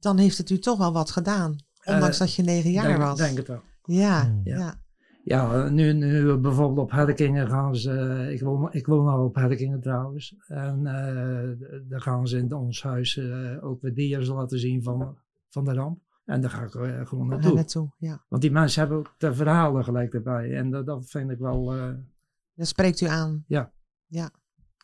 Dan heeft het u toch wel wat gedaan. Ondanks dat je negen jaar denk, was. denk het wel. Ja, Hmm. ja. Ja. Ja, nu, nu bijvoorbeeld op Herkingen gaan ze, ik woon, ik woon al op Herkingen trouwens. En eh, daar gaan ze in ons huis eh, ook weer dia's laten zien van, van de ramp. En daar ga ik eh, gewoon naartoe. naartoe. Ja. Want die mensen hebben ook de verhalen gelijk erbij. En dat, dat vind ik wel, Dat spreekt u aan.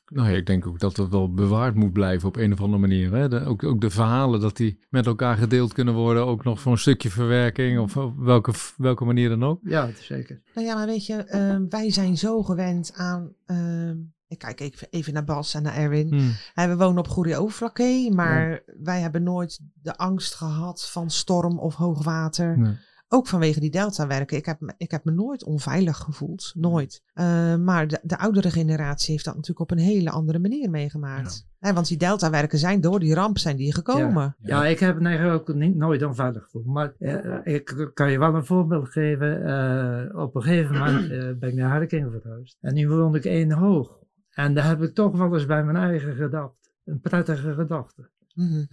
Nou ja, ik denk ook dat dat wel bewaard moet blijven op een of andere manier. Hè? De, ook, ook de verhalen, dat die met elkaar gedeeld kunnen worden. Ook nog voor een stukje verwerking of op welke, welke manier dan ook. ja, zeker. Nou ja, maar weet je, ehm, wij zijn zo gewend aan. ehm, ik kijk even, even naar Bas en naar Erwin. Hmm. We wonen op Goeree Overflakkee, maar wij hebben nooit de angst gehad van storm of hoogwater. Nee. Ook vanwege die deltawerken. Ik heb, ik heb me nooit onveilig gevoeld. Nooit. Eh, maar de, de oudere generatie heeft dat natuurlijk op een hele andere manier meegemaakt. Hè, want die deltawerken zijn door die ramp zijn die gekomen. Ja, ik heb me eigenlijk ook niet, nooit onveilig gevoeld. Maar eh, ik kan je wel een voorbeeld geven. Eh, op een gegeven moment eh, ben ik naar Herkingen verhuisd. En nu woonde ik één hoog. En daar heb ik toch wel eens bij mijn eigen gedacht. Een prettige gedachte. Mhm.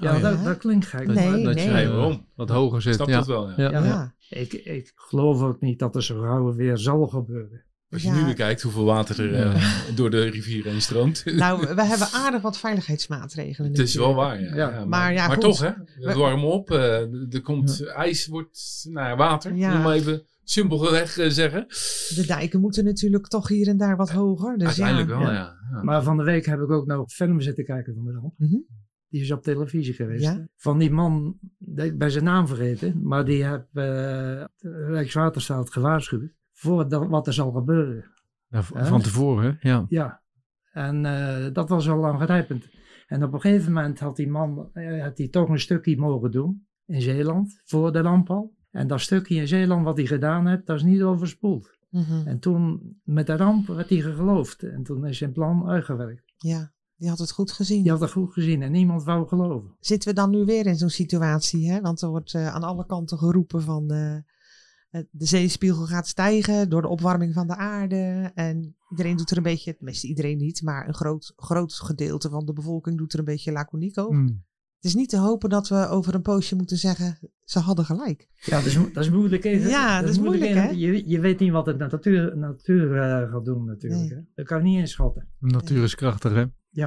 Ja, Oh, ja. dat, dat klinkt gek. Nee, maar dat je nee. eh, waarom? wat hoger zit. Snap ja. dat wel, ja. Ja. Ja. Ja. Ik, ik geloof ook niet dat er zo gauw weer zal gebeuren. Als je Ja. nu weer kijkt hoeveel water er Ja. eh, door de rivier heen stroomt. Nou, we hebben aardig wat veiligheidsmaatregelen. Het is wel waar, ja. Ja. Ja, Maar ja, goed. toch, hè? We We- warmen op. eh, er komt ijs, wordt nou ja, water. Ja. Moet maar even simpelweg eh, zeggen. De dijken moeten natuurlijk toch hier en daar wat hoger. Dus Uiteindelijk ja. wel, Ja. ja. ja. Maar van de week heb ik ook nog film zitten kijken van de ramp. Mhm. Die is op televisie geweest. Ja. Van die man, ik ben zijn naam vergeten, maar die heeft de Rijkswaterstaat gewaarschuwd voor dat, wat er zal gebeuren. Ja, van tevoren, hè? ja. Ja, en eh, dat was wel aangrijpend. En op een gegeven moment had die man eh, had hij toch een stukje mogen doen in Zeeland, voor de ramp al. En dat stukje in Zeeland wat hij gedaan heeft, dat is niet overspoeld. Mhm. En toen met de ramp werd hij geloofd. En toen is zijn plan uitgewerkt. ja, die had het goed gezien. Die had het goed gezien en niemand wou geloven. Zitten we dan nu weer in zo'n situatie? Hè? Want er wordt eh, aan alle kanten geroepen van eh, de zeespiegel gaat stijgen door de opwarming van de aarde. En iedereen doet er een beetje, tenminste iedereen niet, maar een groot, groot gedeelte van de bevolking doet er een beetje laconiek over. Hmm. Het is niet te hopen dat we over een poosje moeten zeggen, ze hadden gelijk. Ja, dat is, dat is moeilijk. hè. Ja, dat is moeilijk, hè. hè? Je, je weet niet wat de natuur, natuur eh, gaat doen natuurlijk. Nee. Hè. Dat kan je niet inschatten. De natuur is krachtig, hè? Ja.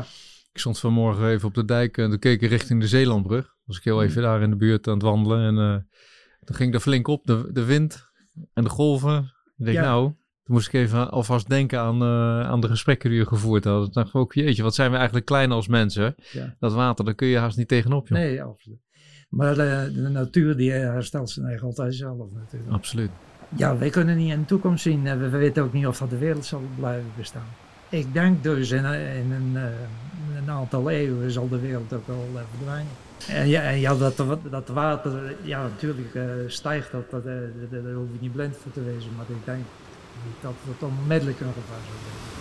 Ik stond vanmorgen even op de dijk en toen keek ik richting de Zeelandbrug. Was ik heel even daar in de buurt aan het wandelen en eh, toen ging er flink op, de, de wind en de golven. Ik denk, Ja. nou, toen moest ik even alvast denken aan, eh, aan de gesprekken die we gevoerd hadden. Toen dacht ik ook, jeetje, wat zijn we eigenlijk klein als mensen. Ja. Dat water, daar kun je haast niet tegenop, joh. Nee, absoluut. Maar de, de natuur die herstelt zijn eigen altijd zelf natuurlijk. Absoluut. Ja, wij kunnen niet in de toekomst zien. en We, we weten ook niet of dat de wereld zal blijven bestaan. Ik denk dus in, in een, eh, een aantal eeuwen zal de wereld ook wel eh, verdwijnen. En ja, en ja dat, dat water ja, natuurlijk eh, stijgt, dat, dat, eh, daar hoef je niet blind voor te wezen. Maar ik denk dat het onmiddellijk een gevaar zal zijn.